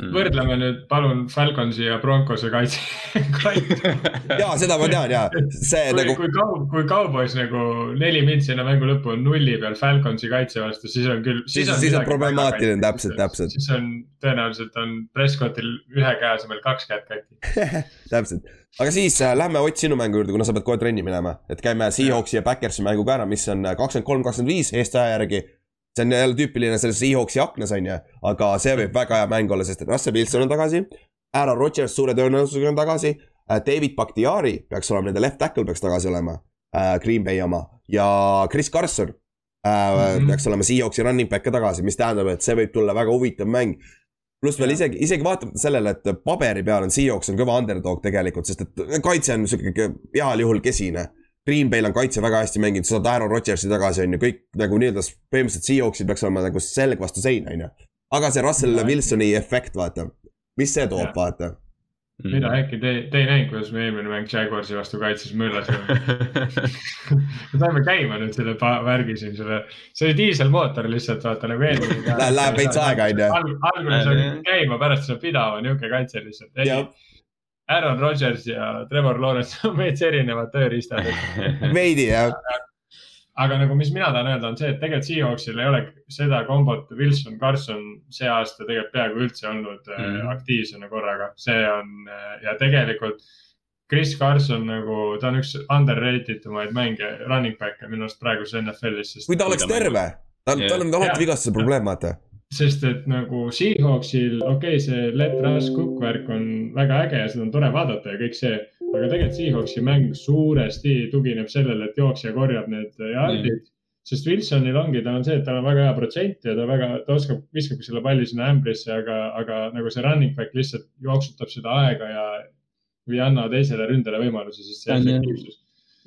S3: Mm.
S4: võrdleme nüüd palun Falconsi ja Broncose kaitse, (laughs) kaitse.
S2: ja seda ma tean ja see
S4: kui
S2: nagu,
S4: kui Cow-, kui Cowboys nagu neli mintsi enne mängu lõppu on nulli peal Falconsi kaitse vastu, siis on küll.
S2: Siis- siis on problemaatiline, täpselt, täpselt.
S4: siis on tõenäoliselt on Prescottil ühe käe asemel kaks kätt kati. (laughs)
S2: täpselt. aga siis äh, lähme Ott sinu mängu juurde, kuna sa pead kohe trenni minema, et käime Seahawksi ja Backersi mängu ka ära, mis on kakskümmend kolm, kakskümmend viis Eesti aja järgi. See on jälle tüüpiline selles Seahawksi aknas on ju, aga see võib väga hea mäng olla, sest et Russell Wilson on tagasi. Aaron Rodgers suure tõenäosusega on tagasi. David Bakhtiari peaks olema, nende left tackle peaks tagasi olema, Green Bay oma ja Chris Carson äh, mm. -hmm. peaks olema Seahawksi running back ka tagasi, mis tähendab, et see võib tulla väga huvitav mäng pluss veel isegi, isegi vaatamata sellele, et paberi peal on Seahawks on kõva underdog tegelikult, sest et kaitse on sihuke heal juhul kesine. Green Bay'l on kaitse väga hästi mänginud, sa saad Aaron Rodgersi tagasi, on ju, kõik nagu nii-öelda põhimõtteliselt Seahawksil peaks olema nagu selg vastu seina, on ju. aga see Russell Wilsoni efekt, vaata, mis see toob, vaata.
S3: Mm.
S4: mida äkki te, te ei näinud, kuidas me eelmine mäng Jaguarsi vastu kaitses möllasime? (laughs) me saime käima nüüd selle pa- värgi siin, selle, see oli diiselmootor lihtsalt vaata nagu eelmine.
S2: Läheb- veits aega, on ju.
S4: alguses oli käima, pärast saab pidama, niuke kaitse lihtsalt. Aaron Rodgers ja Trevor Lawrence on veits erinevad tööriistad. (laughs)
S2: veidi jah,
S4: aga nagu, mis mina tahan öelda, on see, et tegelikult Seahawksil ei ole seda kombot Wilson, Carson see aasta tegelikult peaaegu üldse olnud mm.
S3: Mhm.
S4: aktiivsena korraga, see on äh, ja tegelikult Chris Carson nagu, ta on üks underrated umaid mänge, running back'e minu arust praeguses NFL-is,
S2: kui ta oleks terve, tal, tal on alati vigastuse probleem, vaata.
S4: Sest et nagu Seahawksil, okei okay,, see let rush cook värk on väga äge ja seda on tore vaadata ja kõik see. aga tegelikult Seahawksi mäng suuresti tugineb sellele, et jooksja korjab need jardid mm.. sest Wilsonil ongi, tal on see, et tal on väga hea protsent ja ta väga, ta oskab, viskabki selle palli sinna ämbrisse, aga, aga nagu see running back lihtsalt jooksutab seda aega ja. või ei anna teisele ründele võimalusi, sest see efektiivsus.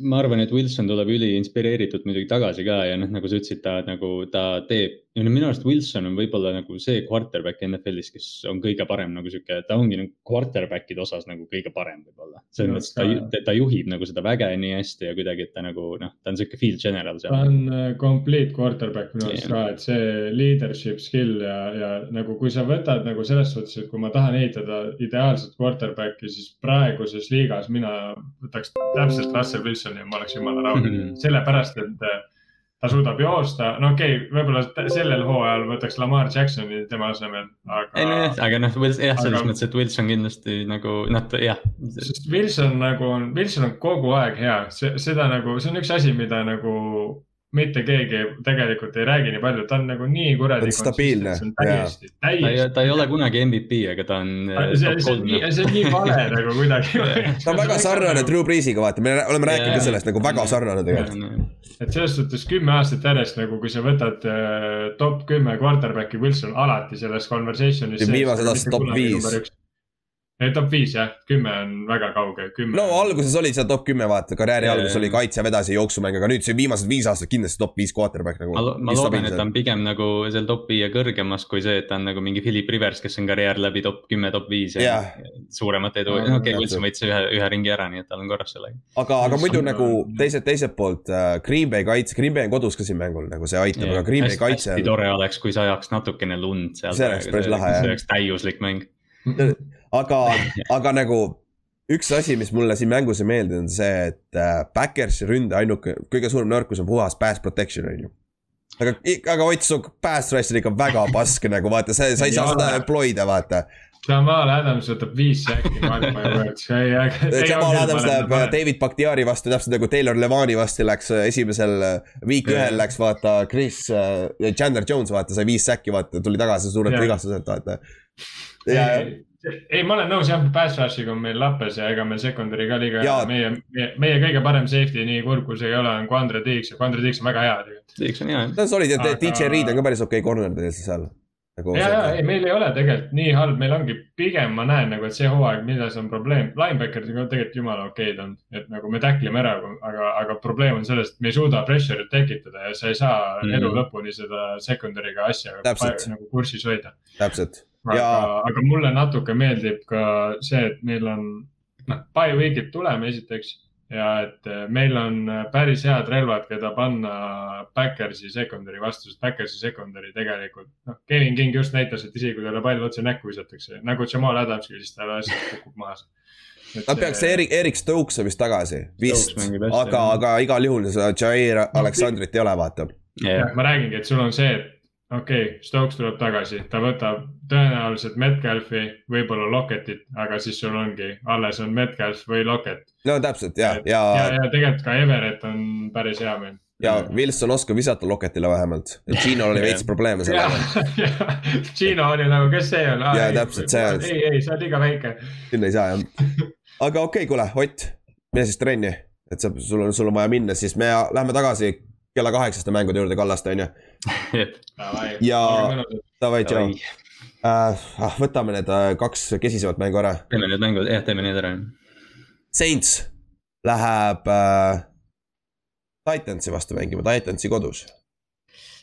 S3: ma arvan, et Wilson tuleb üli inspireeritud muidugi tagasi ka ja noh, nagu sa ütlesid, ta nagu, ta teeb ja no minu arust Wilson on võib-olla nagu see quarterback NFL-is, kes on kõige parem nagu sihuke, ta ongi nagu quarterback'ide osas nagu kõige parem võib-olla. selles mõttes ta,
S4: ta-
S3: ta juhib nagu seda väge nii hästi ja kuidagi, et ta nagu noh, ta on sihuke field general
S4: ta
S3: seal.
S4: on äh, complete quarterback minu arust
S3: Jah.
S4: ka, et see leadership skill ja, ja nagu kui sa võtad nagu selles suhtes, et kui ma tahan ehitada ideaalset quarterback'i, siis praeguses liigas mina võtaks täpselt Russell Wilsoni ja ma oleks jumala rahul
S3: Mhm.
S4: sellepärast, et ta suudab joosta, no okei okay,, võib-olla sellel hooajal võtaks Lamar Jacksoni tema asemel,
S3: ei nojah,
S4: aga.
S3: aga noh, jah, selles
S4: aga-
S3: mõttes, et Wilson kindlasti nagu noh, jah.
S4: sest Wilson nagu on, Wilson on kogu aeg hea, seda nagu, see on üks asi, mida nagu mitte keegi tegelikult ei räägi nii palju, ta on nagu nii kuradi.
S2: Ta on stabiilne,
S4: täiesti,
S3: ta ei,
S4: täiesti.
S3: ta ei ole kunagi MVP, aga ta on.
S4: see, see on nii, see on nii vale (laughs) nagu kuidagi.
S2: ta on väga sarnane Drew Breesiga, vaata, me oleme rääkinud ka sellest nagu väga sarnane tegelikult.
S4: et selles suhtes kümme aastat järjest nagu, kui sa võtad äh, top kümme quarterback'i, Wilson alati selles conversation'is.
S2: Viimased aastad top viis..
S4: ei, top viis jah, kümme on väga kauge, kümme.
S2: no alguses oli seal top kümme, vaata, karjääri
S3: Jaa,
S2: alguses oli kaitse, vedas ja jooksumäng, aga nüüd see viimased viis aastat kindlasti top viis quarterback nagu.
S3: ma, ma loodan, et ta on pigem nagu seal top viie kõrgemas kui see, et ta on nagu mingi Philip Rivers, kes on karjäär läbi top kümme, top viis ja
S2: Jah.
S3: suuremat edu, no okei okay. Wilson võitis ühe, ühe ringi ära, nii et tal on korras sellega.
S2: aga, aga muidu
S4: Issand,
S2: nagu
S4: on-
S2: teiselt, teiselt poolt äh, Green Bay kaitse, Green Bay on kodus ka siin mängul nagu see aitab, aga Green Bay kaitse
S3: hästi
S2: on,
S3: tore oleks, kui sajaks natukene lund seal.
S2: See oleks päris lahe, jah.
S3: see oleks täiuslik mäng.
S2: Aga, (laughs) aga nagu üks asi, mis mulle siin mängus ei meeldi, on see, et äh, Backersi ründe ainuke, kõige suurem nõrkus on puhas pass protection on ju. aga, aga Ott, su pass rush on ikka väga pask nagu vaata, sa, sa ei saa seda deploy da vaata.
S4: Jamal Adams võtab viis säki maailma juures.
S2: Jamal Adams läheb äh, David Bakhtiari vastu, täpselt nagu Taylor Levani vastu läks äh, esimesel äh, week ühel läks vaata Chris äh, ja Chandler Jones vaata sai viis säki vaata, tuli tagasi suurelt vigastuselt vaata. ja,
S4: ei, ei, ma olen nõus jah, pass rush'iga on meil lappes ja ega meil secondary ka liiga hea, meie, meie, meie kõige parem safety, nii kurb kui see ei ole, on Quandre Diggs ja Quandre Diggs on väga hea tegelikult.
S3: Tiiks on hea.
S2: ta on solid ja
S4: Aga-
S2: DJ Reed on ka päris okei okay corner tegelikult seal. nagu
S4: ja, ja ei, meil ei ole tegelikult nii halb, meil ongi pigem ma näen nagu, et see hooaeg, milles on probleem, linebacker'id on tegelikult jumala okeid olnud, et nagu me tacklime ära, aga, aga probleem on selles, et me ei suuda pressure'it tekitada ja sa ei saa mm. elu lõpuni seda secondary'ga asja
S2: Täpselt.
S4: nagu kursis hoida.
S2: täpselt, Ja-,
S4: aga mulle natuke meeldib ka see, et meil on, noh, bye week'id tuleme esiteks ja et eh, meil on päris head relvad, keda panna Backersi secondary vastu, sest Backersi secondary tegelikult, noh, Kevin King just näitas, et isegi kui talle pall otse näkku visatakse, nagu Jamal Adamski, siis ta lihtsalt kukub maha.
S2: Nad peaks, Erik, Erik Stokes vist tagasi, vist. Aga, aga igal juhul seda Jair Aleksandrit ei ole, vaata.
S4: jah, ma räägingi, et sul on see, et okei okay,, Stokes tuleb tagasi, ta võtab tõenäoliselt Metcalfi, võib-olla Locketit, aga siis sul ongi, alles on Metcalf või Lockett.
S2: no täpselt ja, ja,
S4: ja,
S2: ja,
S4: tegelikult ka Everett on päris hea meil.
S2: ja Wilson oskab visata Loketile vähemalt. Gino'l oli (laughs) veits probleeme sellega., (laughs)
S4: Gino oli nagu, kes see on?
S2: Jaa, täpselt, see-
S4: ei, ei, sa oled liiga väike.
S2: sinna ei saa jah. aga okei okay,, kuule, Ott, mine siis trenni, et sa, sul on, sul on vaja minna, siis me lähme tagasi kella kaheksaste mängude juurde Kallaste on ju. Ja- Davai, tšau. ah, võtame need äh, kaks kesisemat mängu ära.
S3: teeme need mängud, jah, teeme need ära.
S2: Saints läheb äh, Titansi vastu mängima, Titansi kodus.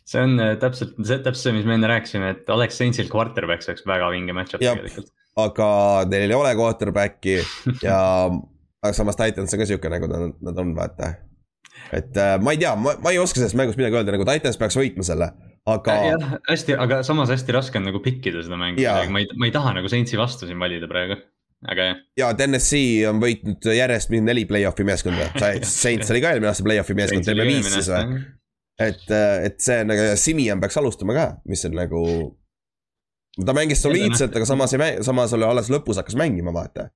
S3: see on äh, täpselt, see täpselt see, mis me enne rääkisime, et oleks Saintsil quarterback, see oleks väga vinge match-up tegelikult.
S2: aga neil ei ole quarterback'i ja aga samas Titans on ka sihuke nagu nad, nad on, vaata. Et äh, ma ei tea, ma, ma ei oska sellest mängust midagi öelda, nagu Titans peaks võitma selle, aga
S3: jah, hästi, aga samas hästi raske on nagu pick ida seda mängu ma ei, ma ei taha nagu Saintsi vastu siin valida praegu, aga jah.
S2: ja TNS-i on võitnud järjest mingi neli play-off'i meeskonda, (laughs) Saints oli ka eelmine aasta play-off'i meeskond, teeme viis siis või? et, et see nagu Simian peaks alustama ka, mis on nagu. ta mängis soliidselt, aga samas ei samas oli alles lõpus hakkas mängima, vaata.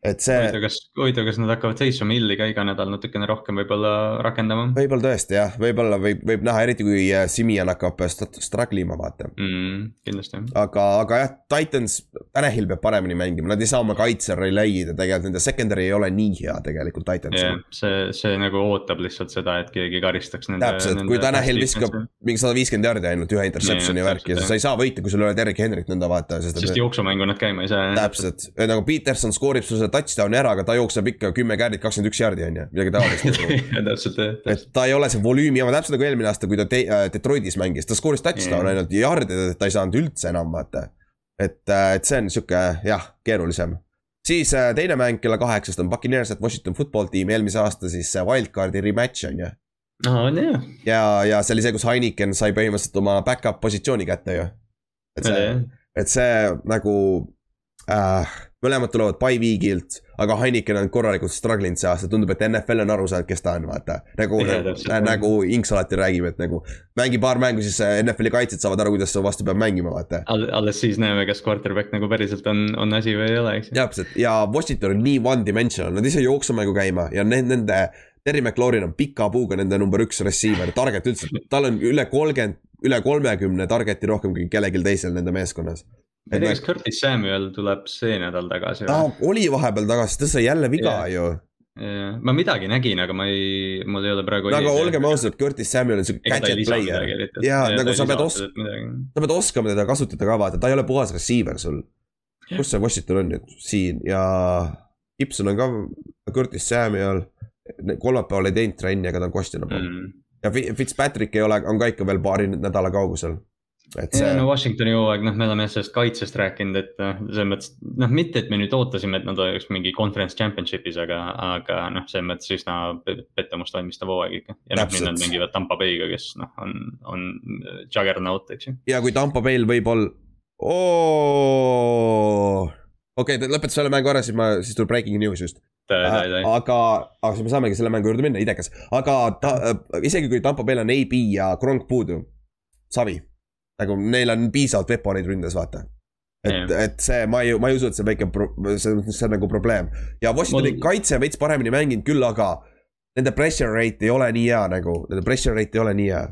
S2: Et see
S3: huvitav, kas, huvitav, kas nad hakkavad seisma Milli ka iga nädal natukene rohkem võib-olla rakendama
S2: võib-olla tõesti jah, võib-olla võib, võib näha, eriti kui äh, Simian hakkab st- struggle ima, vaata.
S3: mm,? kindlasti
S2: aga, aga jah, Titans, Tanahil peab paremini mängima, nad ei saa oma kaitsel relay'ida, tegelikult nende secondary ei ole nii hea tegelikult Titansil.,
S3: see, see nagu ootab lihtsalt seda, et keegi karistaks nende.
S2: täpselt, kui Tanahil viskab mingi sada viiskümmend jardi ainult ühe interception'i
S3: Jaa,
S2: värki,
S3: täpselt,
S2: sa ei saa võita, kui sul ei ole Derek Henryt nõnda vaata, sest et
S3: jooksumängu nad käima ei saa.
S2: täpselt, nagu Peterson skoorib sul seda touchdown'i ära, aga ta jookseb ikka kümme käärid, kakskümmend üks jaardi on ju, midagi taolist. (laughs)
S3: täpselt jah,
S2: et ta ei ole see volüümi oma, täpselt nagu eelmine aasta, kui ta te, äh, Detroitis mängis, ta skooris touchdown'e
S3: Mm.
S2: ainult, jaarde ta ei saanud üldse enam vaata. et, et see on sihuke jah, keerulisem. siis äh, teine mäng kella kaheksast on Buccaneers at Washington football tiim, eelmise aasta siis see wildcard'i rematch on ju.
S3: aa on jah,
S2: ja, ja see oli see, kus Heineken sai põhimõtteliselt oma back-up positsiooni kätte ju. et see, et see nagu äh,, mõlemad tulevad by week'ilt, aga Heineken on korralikult struggle inud see aasta, tundub, et NFL on aru saanud, kes ta on, vaata. nagu
S3: Jaa,
S2: nagu, Inks alati räägib, et nagu mängi paar mängu, siis äh, NFL-i kaitsjad saavad aru, kuidas vastu peab mängima, vaata.
S3: alles siis näeme, kas quarterback nagu päriselt on, on asi või ei ole, eks
S2: täpselt ja Washington on nii one dimensional, nad ei saa jooksumängu käima ja nende. Terry McLaurin on pika puuga nende number üks receiver, target üldse, tal on üle kolmkümmend, üle kolmekümne target'i rohkem kui kellelgi teisel nende meeskonnas.
S3: Ma ei tea, kas Curtis Samuel tuleb see nädal tagasi
S2: ta
S3: või?
S2: oli vahepeal tagasi, ta sai jälle viga
S3: Jaa.
S2: ju
S3: ma midagi nägin, aga ma ei, mul ei ole praegu.
S2: no aga olgem ausad, Curtis Samuel on siuke
S3: ta
S2: gadget player.
S3: eriti.
S2: Jaa, nagu sa pead os- sa pead oskama teda kasutada ka vaata, ta ei ole puhas receiver sul. kus see Washington on nüüd, siin ja Gibson on ka, Curtis Samuel. kolmapäeval ei teinud trenni, aga ta on questionable mm..
S3: mm..
S2: ja Fi- Fitzpatrick ei ole, on ka ikka veel paari nädala kaugusel. Et see
S3: no Washingtoni hooaeg, noh, me oleme sellest kaitsest rääkinud, et noh, selles mõttes, noh, mitte, et me nüüd ootasime, et nad oleks mingi conference championship'is, aga, aga noh, selles mõttes üsna pe- pettumust valmistav hooaeg ikka. ja noh, nüüd nad mängivad Tampa Bay'ga, kes noh, on, on juggernaut, eks ju.
S2: ja kui Tampo Bay'l võib-olla, okei okay,, lõpeta selle mängu ära, siis ma, siis tuleb breaking news just.
S3: aga
S2: aga, aga siis me saamegi selle mängu juurde minna, idekas, aga ta, isegi kui Tampo Bay'l on AB ja Kronk puudu, savi. Nagu neil on piisavalt veponeid ründes, vaata. et et see, ma ei, ma ei usu, et see väike, see, see on nagu probleem ja Washingtoni
S3: Mul-
S2: kaitse veits paremini mänginud küll, aga nende pressure rate ei ole nii hea nagu, nende pressure rate ei ole nii hea.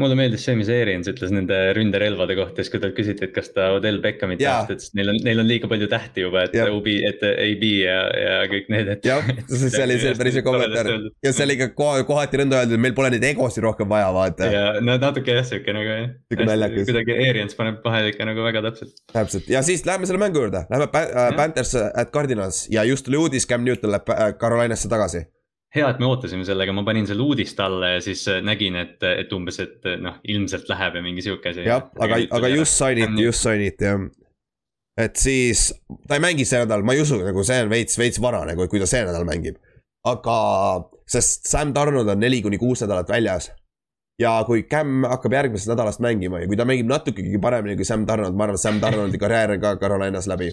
S3: Mulle meeldis see, mis Arians ütles nende ründerelvade kohta, siis kui talt küsiti, et kas ta Odell Beckhamit tahab, ta ütles, et neil on, neil on liiga palju tähti juba, et. OB, et AB ja, ja kõik need, et.
S2: jah, see oli see päris hea kommentaar ja see oli ka koha- kohati nõnda öeldud, et meil pole neid egosid rohkem vaja, vaata.
S3: ja no natuke jah, siuke nagu jah
S2: Sihuke
S3: kuidagi Arians paneb vahele ikka nagu väga täpselt.
S2: täpselt ja siis läheme selle mängu juurde, lähme äh, Panthers at Cardinals ja just tuli uudis, Cam Newton läheb äh, Carolinasse tagasi.
S3: hea, et me ootasime sellega, ma panin selle uudist alla ja siis äh, nägin, et, et umbes, et noh, ilmselt läheb ja mingi sihuke asi.
S2: jah, aga, aga just
S3: Cam
S2: iti, just sign iti jah. et siis ta ei mängi see nädal, ma ei usu, nagu see on veits, veits vara nagu, kui ta see nädal mängib. aga, sest Sam Donald on neli kuni kuus nädalat väljas. ja kui Cam hakkab järgmisest nädalast mängima ja kui ta mängib natukegi paremini kui Sam Donald, ma arvan, et Sam Donaldi karjäär on ka Carolinas läbi.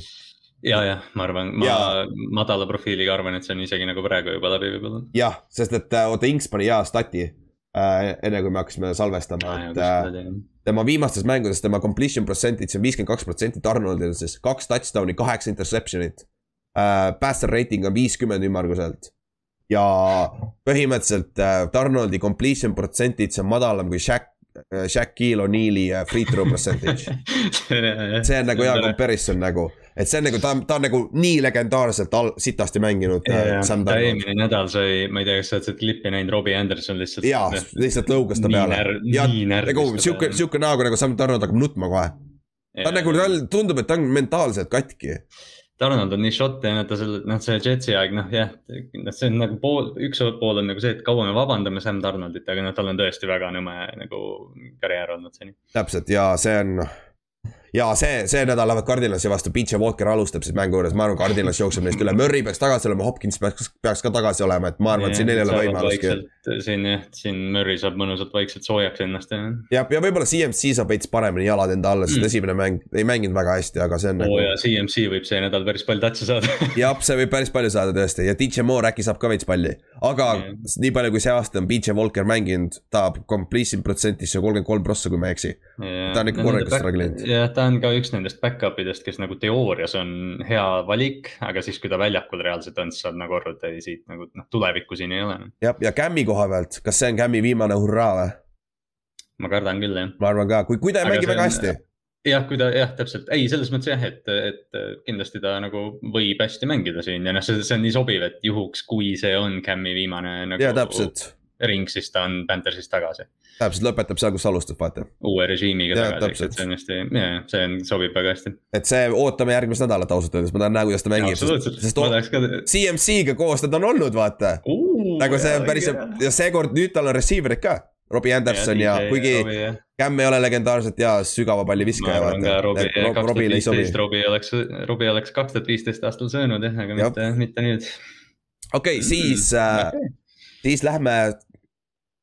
S3: ja, jah, ma arvan, ma
S2: Ja-
S3: madala profiiliga arvan, et see on isegi nagu praegu juba läbi võib-olla.
S2: jah, sest et äh, oota, Inks pani hea stati äh, enne kui me hakkasime salvestama, et äh, tema viimastes mängudes tema completion percentage on viiskümmend kaks protsenti, Donaldil siis kaks touchdown'i, kaheksa interception'it äh,. Passer rating on viiskümmend ümmarguselt. ja põhimõtteliselt äh, Donaldi completion percentage on madalam kui Shaq, Shaquille O'Neal'i äh, free throw percentage. (laughs) see on nagu hea comparison nagu, et see on nagu, ta on, ta on nagu nii legendaarselt all, sitasti mänginud äh, Sam
S3: ta eelmine nädal sai, ma ei tea, kas sa oled seda klippi näinud, Robbie Anderson lihtsalt.
S2: jaa, lihtsalt lõugas ta peale ja nagu sihuke, sihuke näoga nagu Sam Donald hakkab nutma kohe. ta on nagu, tal tundub, et ta on mentaalselt katki.
S3: Donald on nii šotte ja ta selle, noh, see Jetsi aeg, noh jah, noh, see on nagu pool, üks pool on nagu see, et kaua me vabandame Sam Donaldit, aga noh, tal on tõesti väga nõme nagu karjäär olnud seni.
S2: täpselt ja see on. Ja see, see nädal lähevad Cardinalsi vastu, PJ Walker alustab siis mängu juures, ma arvan, Cardinals jookseb neist üle, Murry peaks tagasi olema, Hopkins peaks, peaks ka tagasi olema, et ma arvan, et siin neil ei ole võimalustki.
S3: siin jah, siin Murry saab mõnusalt vaikselt soojaks ennast ja.
S2: ja, ja võib-olla CMC saab veits paremini jalad enda alla, sest
S3: Mm.
S2: esimene mäng ei mänginud väga hästi, aga see on
S3: oo
S2: nagu
S3: ja CMC võib see nädal päris palju tatsi saada. (laughs)
S2: jah, see võib päris palju saada tõesti ja DJ Moore äkki saab ka veits palli. aga
S3: Jah.
S2: nii palju, kui see aasta on PJ Walker mänginud, ta completion on kolmkümmend kolm prossa, kui ma ei eksi. Ta on ikka korralikult struggle inud.
S3: jah, ta on ka üks nendest back-up idest, kes nagu teoorias on hea valik, aga siis, kui ta väljakul reaalselt on, siis saad nagu aru, et ei siit nagu noh, tulevikku siin ei ole.
S2: jah, ja Cam'i koha pealt, kas see on Cam'i viimane hurraa või?
S3: ma kardan küll jah.
S2: ma arvan ka, kui, kui ta ei mängi väga hästi.
S3: jah, kui ta jah, täpselt, ei selles mõttes jah, et, et kindlasti ta nagu võib hästi mängida siin ja noh, see, see on nii sobiv, et juhuks, kui see on Cam'i viimane nagu.
S2: ja täpselt,
S3: ring, siis ta on Panthersist tagasi.
S2: täpselt lõpetab seal, kus alustab, vaata.
S3: uue režiimiga
S2: Jaa,
S3: tagasi, eks, et see on hästi, see on, sobib väga hästi.
S2: et see, ootame järgmist nädalat ausalt öeldes, ma tahan näha, kuidas ta mängib,
S3: absoluutselt ma tahaks ka.
S2: CMC-ga koos ta on olnud, vaata. nagu see on päris ja seekord nüüd tal on receiver'id ka. Robbie Anderson ja, ja kuigi Cam ei ole legendaarselt hea sügava palli
S3: ma
S2: viskaja,
S3: arvan ka. Robbie, kaks tuhat viisteist Robbie oleks, Robbie oleks kaks tuhat viisteist aastal söönud jah, aga
S2: Jah.
S3: mitte, mitte nüüd.
S2: okei, siis äh,, siis lähme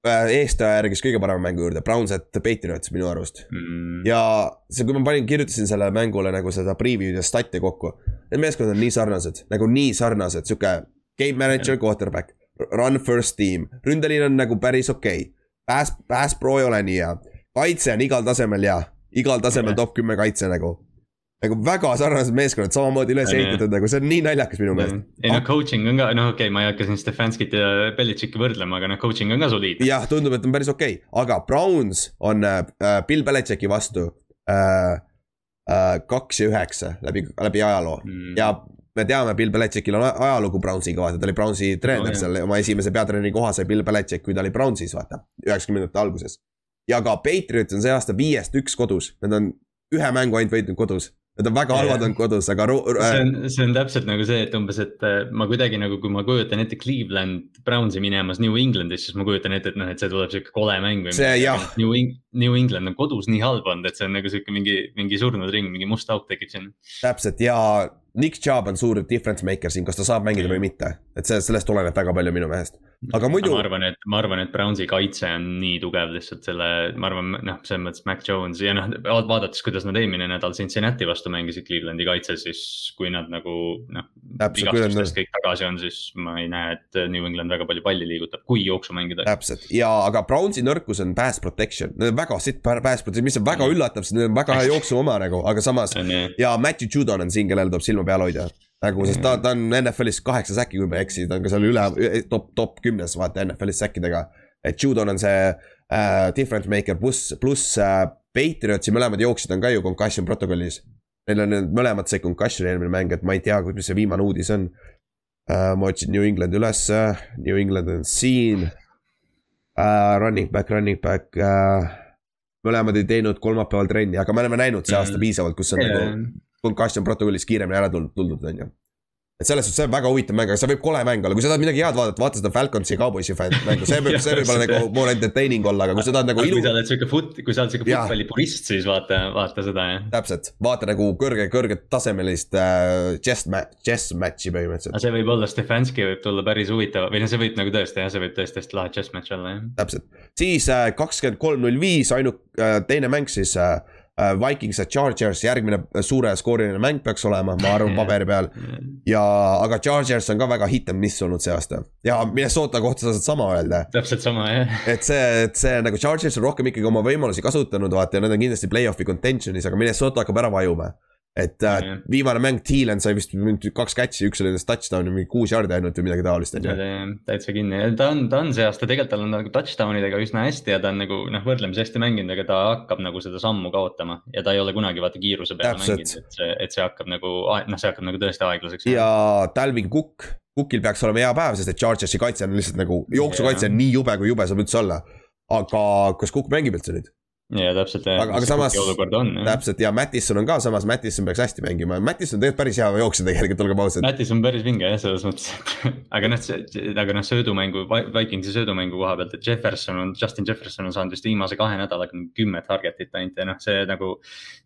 S2: äh, eestaja järgi kõige parema mängu juurde, Browns at Patriots minu arust.
S3: Mm.
S2: ja see, kui ma panin, kirjutasin selle mängule nagu seda preview'd ja stat'e kokku. Need meeskonnad on nii sarnased, nagu nii sarnased, sihuke game manager, quarterback, run first team, ründeliin on nagu päris okei okay.. Pass, pass pro ei ole nii hea, kaitse on igal tasemel hea, igal tasemel
S3: Jah.
S2: top kümme kaitse nagu. Nagu väga sarnased meeskonnad, samamoodi üles ehitatud nagu see on nii naljakas minu meelest.
S3: ei no coaching on ka, noh, okei okay,, ma ei hakka siin Stefanskit ja Belichicki võrdlema, aga noh, coaching on ka soliidne.
S2: jah, tundub, et on päris okei okay., aga Browns on äh, Bill Belichicki vastu äh, äh, kaks ja üheksa läbi, läbi ajaloo
S3: Mm.
S2: ja me teame, Bill Belichickil on ajalugu Brownsiga, vaata, ta oli Brownsi treener
S3: jah.
S2: seal, oma esimese peatreeneri koha sai Bill Belichick, kui ta oli Brownsis, vaata, üheksakümnendate alguses. ja ka Patriots on see aasta viiest üks kodus, nad on ühe mängu ainult võitnud kodus. Nad on väga halvad olnud kodus, aga
S3: see
S2: äh,
S3: on, see on täpselt nagu see, et umbes, et äh, ma kuidagi nagu, kui ma kujutan ette Cleveland Brownsi minemas New Englandis, siis ma kujutan ette, et noh, et see tuleb sihuke kole mäng või.
S2: See jah..
S3: New New England on kodus nii halb olnud, et see on nagu sihuke mingi, mingi surnud ring, mingi must auk tekib sinna.
S2: täpselt ja Nick Chubb on suur difference maker siin, kas ta saab mängida või mitte. et see, sellest oleneb väga palju minu meelest. Aga muidu
S3: ma, arvan, et, ma arvan, et Brownsi kaitse on nii tugev lihtsalt selle, ma arvan, noh, selles mõttes Mac Jones ja noh, vaadates, kuidas nad eelmine nädal Cincinnati vastu mängisid Clevelandi kaitses, siis kui nad nagu noh. Vigastustest kõik tagasi on, siis ma ei näe, et New England väga palju palli liigutab, kui jooksu mängida.
S2: täpselt ja, aga Brownsi nõrkus on pass protection, väga sitt pa- pass protection, mis on väga
S3: Mm.
S2: üllatav, sest neil on väga hea jooksu oma nagu, aga samas (laughs) ja Matthew Judon on siin, kellel tuleb silma peal hoida. nagu, sest
S3: Mm.
S2: ta, ta on NFL-is kaheksa säki, kui ma ei eksi, ta on ka seal üle top, top kümnes vaata NFL-is säkkidega. et Judon on see äh, difference maker pluss, pluss äh, Patriotsi mõlemad jooksjad on ka ju concussion protokollis. Neil on need mõlemad sai concussion'i eelmine mäng, et ma ei tea, mis see viimane uudis on äh,. ma otsin New Englandi ülesse, New England on siin äh,. Running back, running back äh,. mõlemad ei teinud kolmapäeval trenni, aga me oleme näinud see aasta
S3: Mm.
S2: piisavalt, kus on nagu concussion protokollis kiiremini ära tulnud, tuldud, on ju. et selles suhtes see on väga huvitav mäng, aga see võib kole mäng olla, kui sa tahad midagi head vaadata, vaata seda Falconsi ja Cowboysi (laughs) mängu, see võib, see võib olla nagu more entertaining olla, aga kui sa tahad nagu
S3: kui
S2: ilu
S3: sa, oled sihuke foot, kui sa oled sihuke futballipurist, siis vaata, vaata seda jah.
S2: täpselt, vaata nagu kõrge, kõrget tasemelist äh, chess match, chess match'i põhimõtteliselt,
S3: aga see võib olla, Stefanski võib tulla päris huvitav või noh, see võib nagu tõesti jah, see võib tõesti hästi lahe chess match olla jah.
S2: täpselt. siis äh, kakskümmend kolm, null viis, ainult äh, teine mäng siis äh, Vikings ja Chargers, järgmine äh, suure skooriline mäng peaks olema, ma arvan, (laughs) paberi peal. ja, aga Chargers on ka väga hit and miss olnud see aasta ja Minnesota kohta sa saad sama öelda
S3: täpselt sama jah. (laughs)
S2: et see, et see nagu Chargers on rohkem ikkagi oma võimalusi kasutanud, vaata ja nad on kindlasti play-off'i contention'is, aga Minnesota hakkab ära vajuma. Et äh,
S3: Jah.
S2: viimane mäng, Thielen sai vist kaks catch'i, üks oli nendest touchdown'i, mingi kuus jardi ainult või midagi taolist, on ju.
S3: täitsa kinni, ta on, ta on see aasta tegelikult tal on nagu touchdown idega üsna hästi ja ta on nagu noh, võrdlemisi hästi mänginud, aga ta hakkab nagu seda sammu kaotama ja ta ei ole kunagi vaata kiiruse peale mänginud, et see, et see hakkab nagu, noh, see hakkab nagu tõesti aeglaseks.
S2: ja Dalvin Cook, Cookil peaks olema hea päev, sest et Chargersi kaitse on lihtsalt nagu, jooksukaitse on nii jube, kui jube saab üldse olla. aga kas Cook mängib üldse nüüd?
S3: Ja täpselt.
S2: Aga- aga samas- täpselt ja Mattison on ka samas, Mattison peaks hästi mängima, Mattison on tegelikult päris hea jooksja tegelikult, olgem ausad.
S3: Mattis on päris vinge jah, selles mõttes, (laughs) aga noh, aga noh, söödumängu, Vikingsi söödumängu koha pealt, et Jefferson on, Justin Jefferson on saanud vist viimase kahe nädalaga kümme target'it ainult ja noh, see nagu.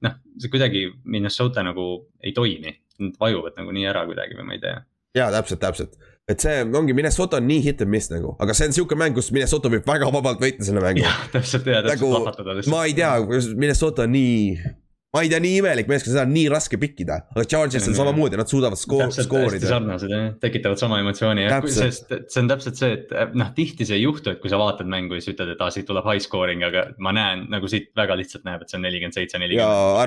S3: noh, see kuidagi Minnesota nagu ei toimi, nad vajuvad nagu nii ära kuidagi või ma ei tea.
S2: jaa, täpselt, täpselt. et see ongi, Minnesota on nii hit and miss nagu, aga see on siuke mäng, kus Minnesota võib väga vabalt võita selle mängu.
S3: jah, täpselt ja täpselt
S2: nagu
S3: plahvatada lihtsalt.
S2: ma ei tea, Minnesota on nii, ma ei tea, nii imelik meeskond, seda on nii raske pikkida, aga Chargers on samamoodi, nad suudavad skoor, skoorida.
S3: sarnased jah, tekitavad sama emotsiooni jah, sest see on täpselt see, et noh, tihti see ei juhtu, et kui sa vaatad mängu ja siis ütled, et aa, siit tuleb high scoring, aga ma näen nagu siit väga lihtsalt näeb, et see on nelikümmend seitse, nelikümmend.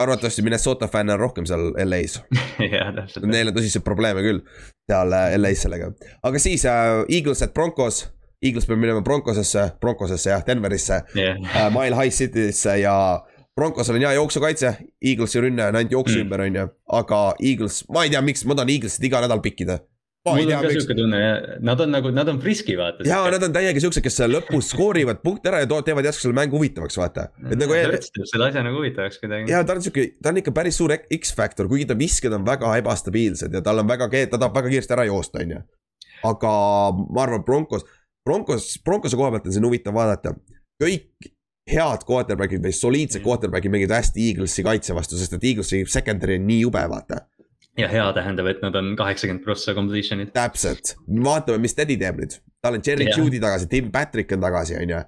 S2: arvatavasti, Minnesota fänne on rohkem seal LA-s, (laughs)
S3: jah, täpselt.
S2: neil on tõsiseid probleeme küll seal äh, LA-s sellega, aga siis äh, Eagles at Broncos. Eagles peab minema Broncosesse, Broncosesse jah, Denverisse.
S3: Jah,
S2: äh, Mile High City'sse ja Broncosel on hea jooksukaitse, Eaglesi rünne on ainult jooksu
S3: Mm.
S2: ümber, on ju, aga Eagles, ma ei tea, miks, ma tahan Eaglesit iga nädal pikkida.
S3: mul
S2: tea
S3: on ka,
S2: miks.
S3: siuke tunne, nad on nagu, nad on friski, vaata.
S2: ja nad on täiega siuksed, kes lõpus skoorivad punkte ära ja teevad järsku selle mängu huvitavaks, vaata. et nagu
S3: teeb selle asja nagu huvitavaks kuidagi.
S2: ja ta on siuke, ta on ikka päris suur X-faktor, kuigi ta visked on väga ebastabiilsed ja tal on väga, ta tahab väga kiiresti ära joosta, on ju. aga ma arvan, Broncos, Broncos, Broncose koha pealt on siin huvitav vaadata. kõik head quarterback'id või soliidsed quarterback'id mängivad hästi Eaglesi kaitse vastu, sest et Eaglesi secondary on nii jube, vaata.
S3: ja hea tähendab, et nad on kaheksakümmend prossa completion'id.
S2: täpselt, vaatame, mis Teddy teeb nüüd. tal on Jerry. Judy tagasi, Tim Patrick on tagasi, on ju.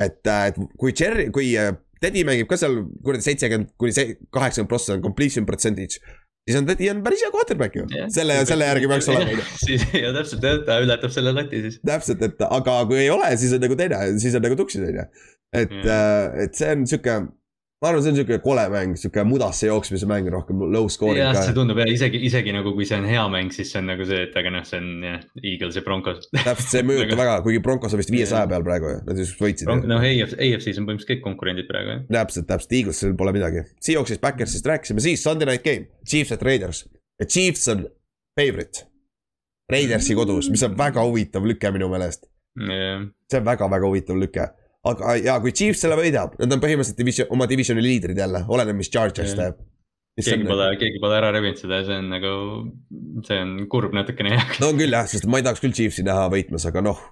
S2: et, et kui Jerry, kui äh, Teddy mängib ka seal kuradi seitsekümmend kuni kaheksakümmend prossa on completion percentage. siis on Teddy on päris hea quarterback ju, selle, selle järgi peaks olema, (laughs)
S3: siis, ja täpselt jah, ta ületab selle lati siis.
S2: täpselt, et aga kui ei ole, siis on nagu teine, siis on nagu tuksid, on ju. Et
S3: Mm.,
S2: et see on sihuke, ma arvan, see on sihuke kole mäng, sihuke mudasse jooksmise mäng rohkem low scoring
S3: jah, see tundub ja isegi, isegi nagu kui see on hea mäng, siis see on nagu see, et aga noh, see on jah, Eagles ja Broncos.
S2: täpselt, see ei mõjuta väga, kuigi Broncos on vist viiesaja peal praegu ju, nad just võitsid.
S3: noh, AFC, AFC-s on põhimõtteliselt kõik konkurendid praegu jah.
S2: täpselt, täpselt, Eaglesil pole midagi. Seahawksist, Backersist rääkisime, siis Sunday night game, Chiefs at Raiders. ja Chiefs on favorite. Raidersi kodus, mis on väga huvitav lüke minu meelest.
S3: jah,
S2: see on väga-väga huvitav lüke. aga, ja kui Chiefs selle võidab, nad on põhimõtteliselt division, oma divisioni liidrid jälle, oleneb, mis Chargers teeb.
S3: keegi pole, keegi pole ära rebinud seda ja see on nagu, see on kurb natukene jah.
S2: no on küll jah, sest ma ei tahaks küll Chiefsi näha võitmas, aga noh.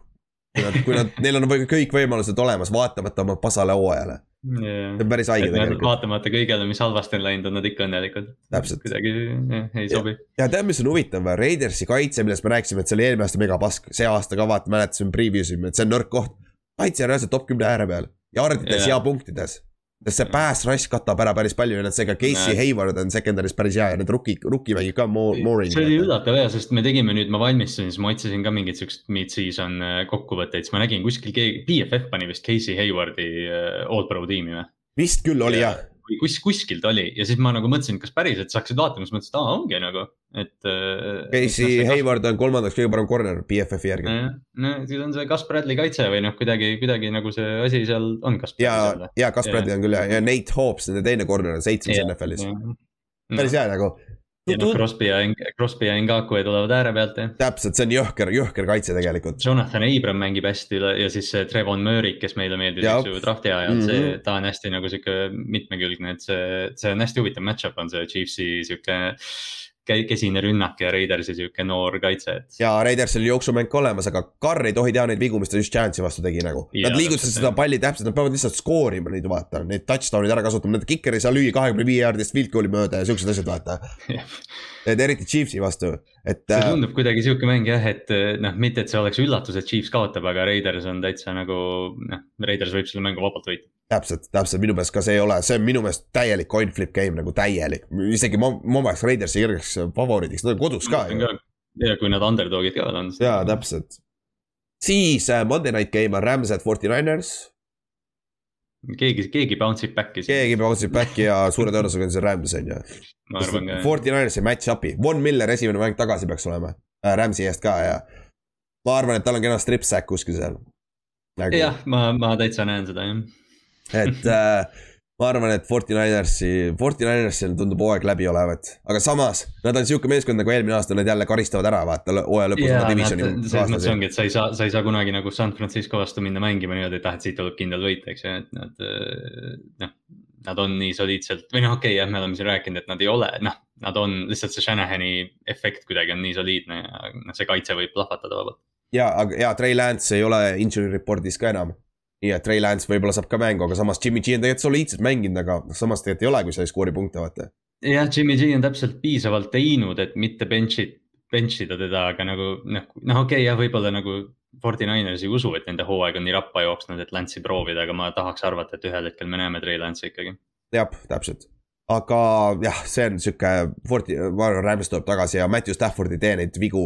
S2: kui nad, kui nad, neil on kõik võimalused olemas, vaatamata oma pasale hooajale. see on päris haige tegelikult.
S3: vaatamata kõigele, mis halvasti on läinud, on nad ikka õnnelikud. Kuidagi jah, ei sobi.
S2: ja tead, mis on huvitav, Raidersi kaitse, millest me rääkisime, et see oli eelmine aasta megapask, see aasta ka vaata, mäletasime, preview sime, et see on nõrk koht. Kaitse on reaalselt top kümne ääre peal, jardides
S3: Jah.
S2: ja punktides. sest see pass rush katab ära päris palju ja nad seega Casey
S3: Näed.
S2: Hayward on secondary's päris hea ja need rookie, rookie mängib ka more, more'ing.
S3: see oli üllatav jah, sest me tegime nüüd, ma valmistusin, siis ma otsisin ka mingeid siukseid mid-season äh, kokkuvõtteid, siis ma nägin kuskil keegi, BFF pani vist Casey Haywardi äh, all pro tiimi või?
S2: vist küll oli jah,
S3: või kus, kuskil ta oli ja siis ma nagu mõtlesin, kas päriselt saaksid vaatama, siis mõtlesin, et aa ongi nagu, et. äh,
S2: Casey. Hayward on kolmandaks kõige parem corner BFF-i järgi.
S3: no siis on see Gus Bradley kaitse või noh, kuidagi, kuidagi nagu see asi seal on
S2: ja ja Gus Bradley on küll ja, ja Nate Hobbs, nende teine corner on seitsmes NFL-is. päris hea nagu.
S3: Ja noh, Crosby ja, Crosby ja Ngakwe tulevad ääre pealt jah.
S2: täpselt, see on jõhker, jõhker kaitse tegelikult.
S3: Jonathan Abram mängib hästi üle ja siis see Trevon Murray, kes meile meeldis, eks ju, drafti ajal mm, -hmm. See, ta on hästi nagu sihuke mitmekülgne, et see, see on hästi huvitav match-up on see Chiefsi sihuke kesine rünnak ja Raidersi sihuke noor kaitse, et.
S2: ja Raidersil jooksumäng ka olemas, aga Carr ei tohi teha neid vigu, mis ta just Giantsi vastu tegi nagu. Nad liigutasid seda palli täpselt, nad peavad lihtsalt skoorima neid vaata, neid touchdown'id ära kasutama, nende kiker ei saa lüüa kahekümne viie jaardist field goal'i mööda ja siuksed asjad vaata. (laughs) et eriti Chiefsi vastu, et
S3: see
S2: äh,
S3: tundub kuidagi sihuke mäng jah, et noh, mitte, et see oleks üllatus, et Chiefs kaotab, aga Raiders on täitsa nagu noh, Raiders võib selle mängu vabalt võita.
S2: täpselt, täpselt minu meelest ka see ei ole, see on minu meelest täielik coin flip game nagu täielik, isegi ma, ma paneks Raidersi kõrgeks favoriidiks, nad on kodus ka ju.
S3: ja kui nad underdog'id ka on.
S2: jaa, täpselt. siis äh, Monday night game on Rams at Forty Niners,
S3: keegi, keegi bounce ib back'i.
S2: keegi bounce ib back'i ja suure tõenäosusega on see Rams on ju. Forty Ninersi match-up'i, Von Miller esimene mäng tagasi peaks olema äh, Rams'i eest ka ja ma arvan, et tal on kena strip sack kuskil seal nagu,.
S3: jah, ma, ma täitsa näen seda jah.
S2: Et äh, ma arvan, et Forty Ninersi, Forty Ninersil tundub hooaeg läbi olevat, aga samas nad on sihuke meeskond nagu eelmine aasta, nad jälle karistavad ära, vaata hooaja lõpus
S3: jaa,
S2: oma divisioni
S3: selles mõttes ongi, et sa ei saa, sa ei saa kunagi nagu San Francisco vastu minna mängima niimoodi, et ah, et siit tuleb kindel võit, eks ju, et nad äh, noh. Nad on nii soliidselt või noh, okei okay, jah, me oleme siin rääkinud, et nad ei ole, noh, nad on lihtsalt see Shanahani efekt kuidagi on nii soliidne ja noh, see kaitse võib plahvatada vabalt.
S2: ja, aga ja Trey Lance ei ole injury report'is ka enam. Nii et Trey Lance võib-olla saab ka mängu, aga samas Jimmy G on tegelikult soliidselt mänginud, aga samas tegelikult ei ole, kui sa ei skoori punkte, vaata.
S3: jah, Jimmy G on täpselt piisavalt teinud, et mitte bench'i, bench ida teda, aga nagu noh, noh, okei okay, jah, võib-olla nagu Forty Niners ei usu, et nende hooaeg on nii rappa jooksnud, et Lance'i proovida, aga ma tahaks arvata, et ühel hetkel me näeme Trey Lance'i ikkagi.
S2: jah, täpselt. aga jah, see on sihuke, Fordi, ma arvan, Rams tuleb tagasi ja Matthew Stafford ei tee neid vigu,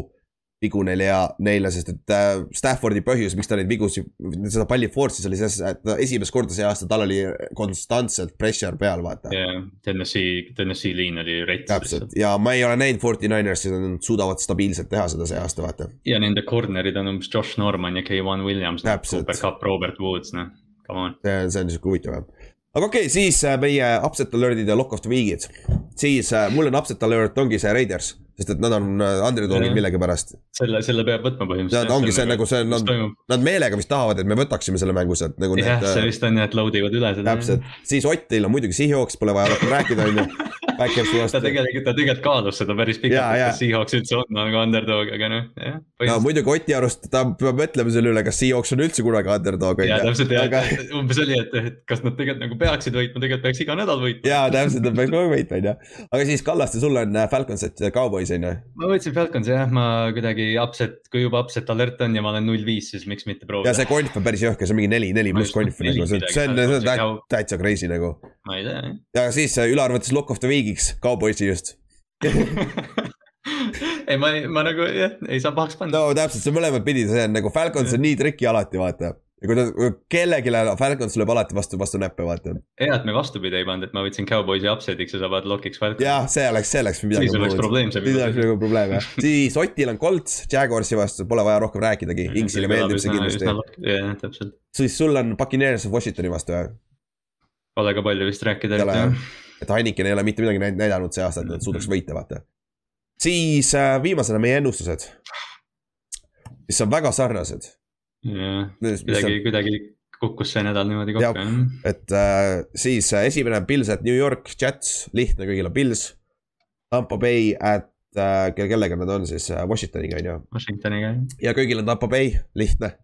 S2: vigu neile ja neile, sest et äh, Staffordi põhjus, miks ta neid vigu, seda palli force'is oli selles, et esimest korda see aasta tal oli konstantselt pressure peal, vaata.
S3: ja Tennessee, Tennessee liin oli rets.
S2: täpselt ja ma ei ole näinud Forty Ninersi, nad suudavad stabiilselt teha seda see aasta, vaata.
S3: ja nende corner'id on umbes Josh Norman ja K1 Williams. Cooper Cup, Robert Woods, noh, come on.
S2: see on sihuke huvitav jah. Aga okei okay,, siis äh, meie upset alert'id ja lock of the week'id. siis äh, mul on upset alert ongi see Raiders, sest et nad on äh, underdog'id
S3: Jah.
S2: millegipärast.
S3: selle, selle peab võtma põhimõtteliselt.
S2: Nad ongi see nagu see, nad, nad meelega vist tahavad, et me võtaksime selle mängu sealt nagu
S3: jah, see
S2: äh,
S3: vist on jah, et load ivad üle seda.
S2: täpselt, siis Ottil on muidugi Seahawks, pole vaja rohkem rääkida, on ju. Backersi
S3: ta
S2: vastu.
S3: tegelikult, ta tegelikult kaalus seda päris pikalt, et kas Seahawks üldse on nagu underdog, aga noh, jah.
S2: no muidugi Oti arust ta peab mõtlema selle üle, kas Seahawks on üldse kunagi underdog
S3: ja täpselt ja
S2: aga
S3: umbes oli, et, et kas nad tegelikult nagu peaksid võitma, tegelikult peaks iga nädal võitma.
S2: jaa, täpselt, nad peaks kogu aeg võitma, on ju. aga siis Kallaste, sul on äh, Falcons, et Cowboys on ju.
S3: ma võtsin Falconsi jah, ma kuidagi upset, kui juba upset alert on ja ma olen null viis, siis miks mitte
S2: ja
S3: proovida.
S2: see konf on päris jõhker, see on mingi neli, neli pluss konf nagu, see on, see on, see täitsa crazy nagu.
S3: ma ei tea
S2: ja siis äh, ülearvates Lock of the Week'iks, Cowboysi just.
S3: ei, ma, ma nagu jah, ei saa pahaks panna
S2: no täpselt, see on mõlemat pidi, see on nagu Falcons on nii triki alati, vaata. ja kui ta, kellelegi Falcons lööb alati vastu, vastu näppe, vaata.
S3: hea, et me vastupidi ei pannud, et ma võtsin Cowboysi upset'iks ja sa paned lock'iks Falconi.
S2: jah, see oleks, see oleks
S3: siis oleks probleem see.
S2: siis oleks nagu probleem jah. (laughs) siis Otil on Colts, Jaguarsi vastu, pole vaja rohkem rääkidagi, Inksile meeldib see kindlasti.
S3: jah, täpselt.
S2: siis sul on Puccaneers Washingtoni vastu jah,
S3: Pole ka palju vist rääkida
S2: Ei ole,
S3: jah.
S2: Et Heineken ei ole mitte midagi näid- näidanud see aasta, et nad suudaks võita, vaata. siis äh, viimasena meie ennustused, mis on väga sarnased.
S3: jah, kuidagi kuidagi kukkus see nädal niimoodi kokku jah.
S2: et äh, siis äh, esimene on Pils at New York Jets, lihtne kõigil on Pils. Tampo Bay at äh,, kellega nad on siis äh, Washingtoniga on ju,
S3: Washingtoniga jah.
S2: ja kõigil on Tampo Bay, lihtne.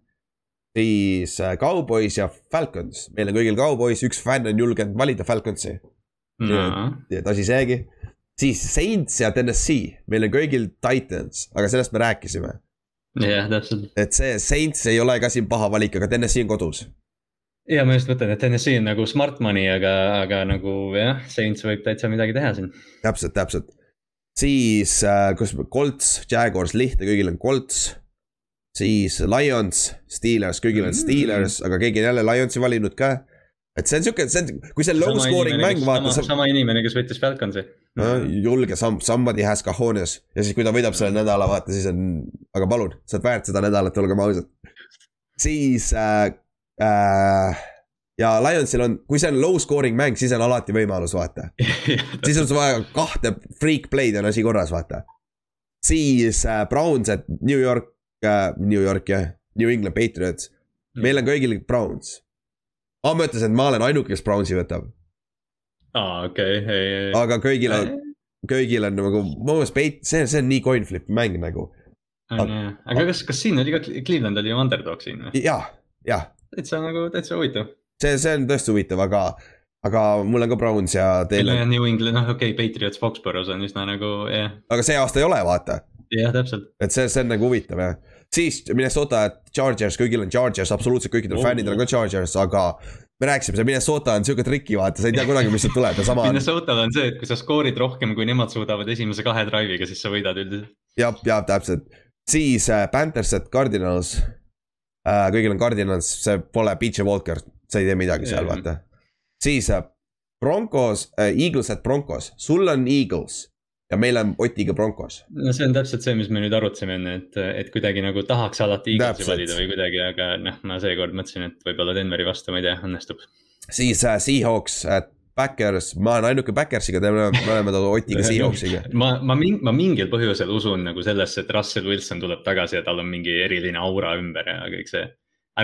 S2: siis äh, Cowboys ja Falcons, meil on kõigil Cowboys, üks fänn on julgenud valida Falconsi, nii et asi seegi. siis Saints ja Tennessee, meil on kõigil Titans, aga sellest me rääkisime.
S3: jah, täpselt.
S2: et see Saints ei ole ka siin paha valik, aga Tennessee on kodus.
S3: ja ma just mõtlen, et Tennessee on nagu smart money, aga, aga nagu jah, Saints võib täitsa midagi teha siin.
S2: täpselt, täpselt. siis äh,, kus Colts, Jaguars, lihtne, kõigil on Colts. siis Lions, Steelers, kõigil on
S3: Mm.
S2: Steelers, aga keegi on jälle Lionsi valinud ka. Et see on siuke, see on, kui see on low scoring mäng, vaata,
S3: sama,
S2: sa
S3: sama inimene, kes võttis Falconsi.
S2: no, julge samm, somebody has cojones ja siis, kui ta võidab selle nädala, vaata siis on, aga palun, sa oled väärt seda nädalat, olgem ausad. siis äh, äh, ja Lionsil on, kui see on low scoring mäng, siis on alati võimalus, vaata. (laughs) siis on sul vaja kahte freak play'd on asi korras, vaata. siis äh, Browns, et New York äh,, New York jah, New England Patriots, meil on kõigil Browns. aa, ma ütlesin, et ma olen ainuke, kes Brownsi võtab,
S3: aa, okei, ei, ei.
S2: aga kõigil on, kõigil on nagu, most Pat-, see, see on nii coin flip mäng nagu.
S3: aga kas, kas siin oli ka, Cleveland oli ju underdog siin või?
S2: jah, jah,
S3: täitsa nagu, täitsa huvitav.
S2: see, see on tõesti huvitav, aga, aga mul on ka Browns ja teil on,
S3: New England, noh okei okay,, Patriots Foxborough's on üsna nagu jah,
S2: aga see aasta ei ole, vaata.
S3: jah täpselt.
S2: et see, see on nagu huvitav jah. Siis Minnesota Chargers, kõigil on Chargers, absoluutselt kõikidel
S3: Oh.
S2: fännidel on ka Chargers, aga me rääkisime, see Minnesota on siuke triki, vaata, sa ei tea kunagi, mis sealt tuleb ja sama
S3: Minnesotal on see, et kui sa skoorid rohkem, kui nemad suudavad esimese kahe drive'iga, siis sa võidad üldiselt.
S2: jah, jah, täpselt. siis äh, Panthers at Cardinals äh,, kõigil on Cardinals, see pole PJ Walker, sa ei tee midagi seal, vaata. siis äh, Broncos äh,, Eagles at Broncos, sul on Eagles ja meil on Otiga Broncos.
S3: no see on täpselt see, mis me nüüd arutasime enne, et, et kuidagi nagu tahaks alati Eaglesi valida või kuidagi, aga noh, ma seekord mõtlesin, et võib-olla Denveri vastu, ma ei tea, õnnestub.
S2: siis äh, Seahawks at Backers, ma olen ainuke Backersiga, me oleme, me oleme Otiga Seahawksiga. (laughs)
S3: ma, ma, ma mingil põhjusel usun nagu sellesse, et Russell Wilson tuleb tagasi ja tal on mingi eriline aura ümber ja kõik see.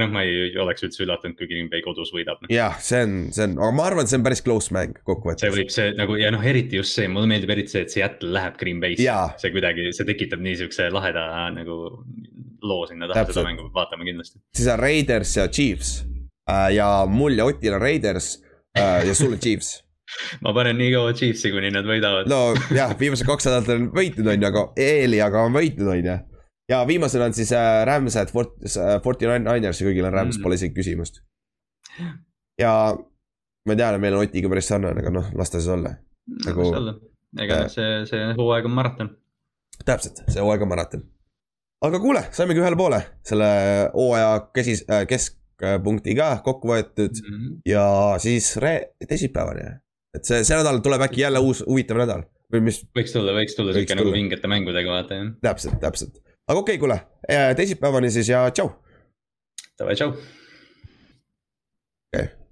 S3: noh, ma ei oleks üldse üllatunud, kui Green Bay kodus võidab.
S2: jah, see on, see on, aga ma arvan, et see on päris close mäng
S3: see
S2: kokkuvõttes.
S3: võib see nagu ja noh, eriti just see, mulle meeldib eriti see, et Seattle läheb Green Bay'sse see kuidagi, see tekitab nii siukse laheda nagu loo sinna taha, seda mängu peab vaatama kindlasti.
S2: siis on Raiders ja Chiefs äh, ja mul ja Otil on Raiders äh, ja sul on Chiefs. (laughs)
S3: ma panen nii kaua Chiefsi, kuni nad võidavad no..
S2: no jah, viimased kaks nädalat on võitnud, on ju, aga eeli, aga on võitnud, on ju. Ja viimasena on siis äh, Rams at Fort-, Forty Niners ja kõigil on Rams
S3: Mm.
S2: mm., pole isegi küsimust. ja ma tean, et meil on Otiga päris sarnane, aga noh, las ta siis olla. Nagu-
S3: ega noh, see, see hooaeg on maraton.
S2: täpselt, see hooaeg on maraton. aga kuule, saimegi ühele poole selle hooaja kesis- äh,, keskpunkti ka kokku võetud ja siis re-, teisipäevani. et see, see nädal tuleb äkki jälle uus huvitav nädal või mis,
S3: võiks tulla, võiks tulla siuke nagu vingete mängudega vaata jah.
S2: täpselt, täpselt. Aga okei okay,, kuule, teisipäevani siis ja tšau.
S3: Davai, tšau.
S2: okei okay.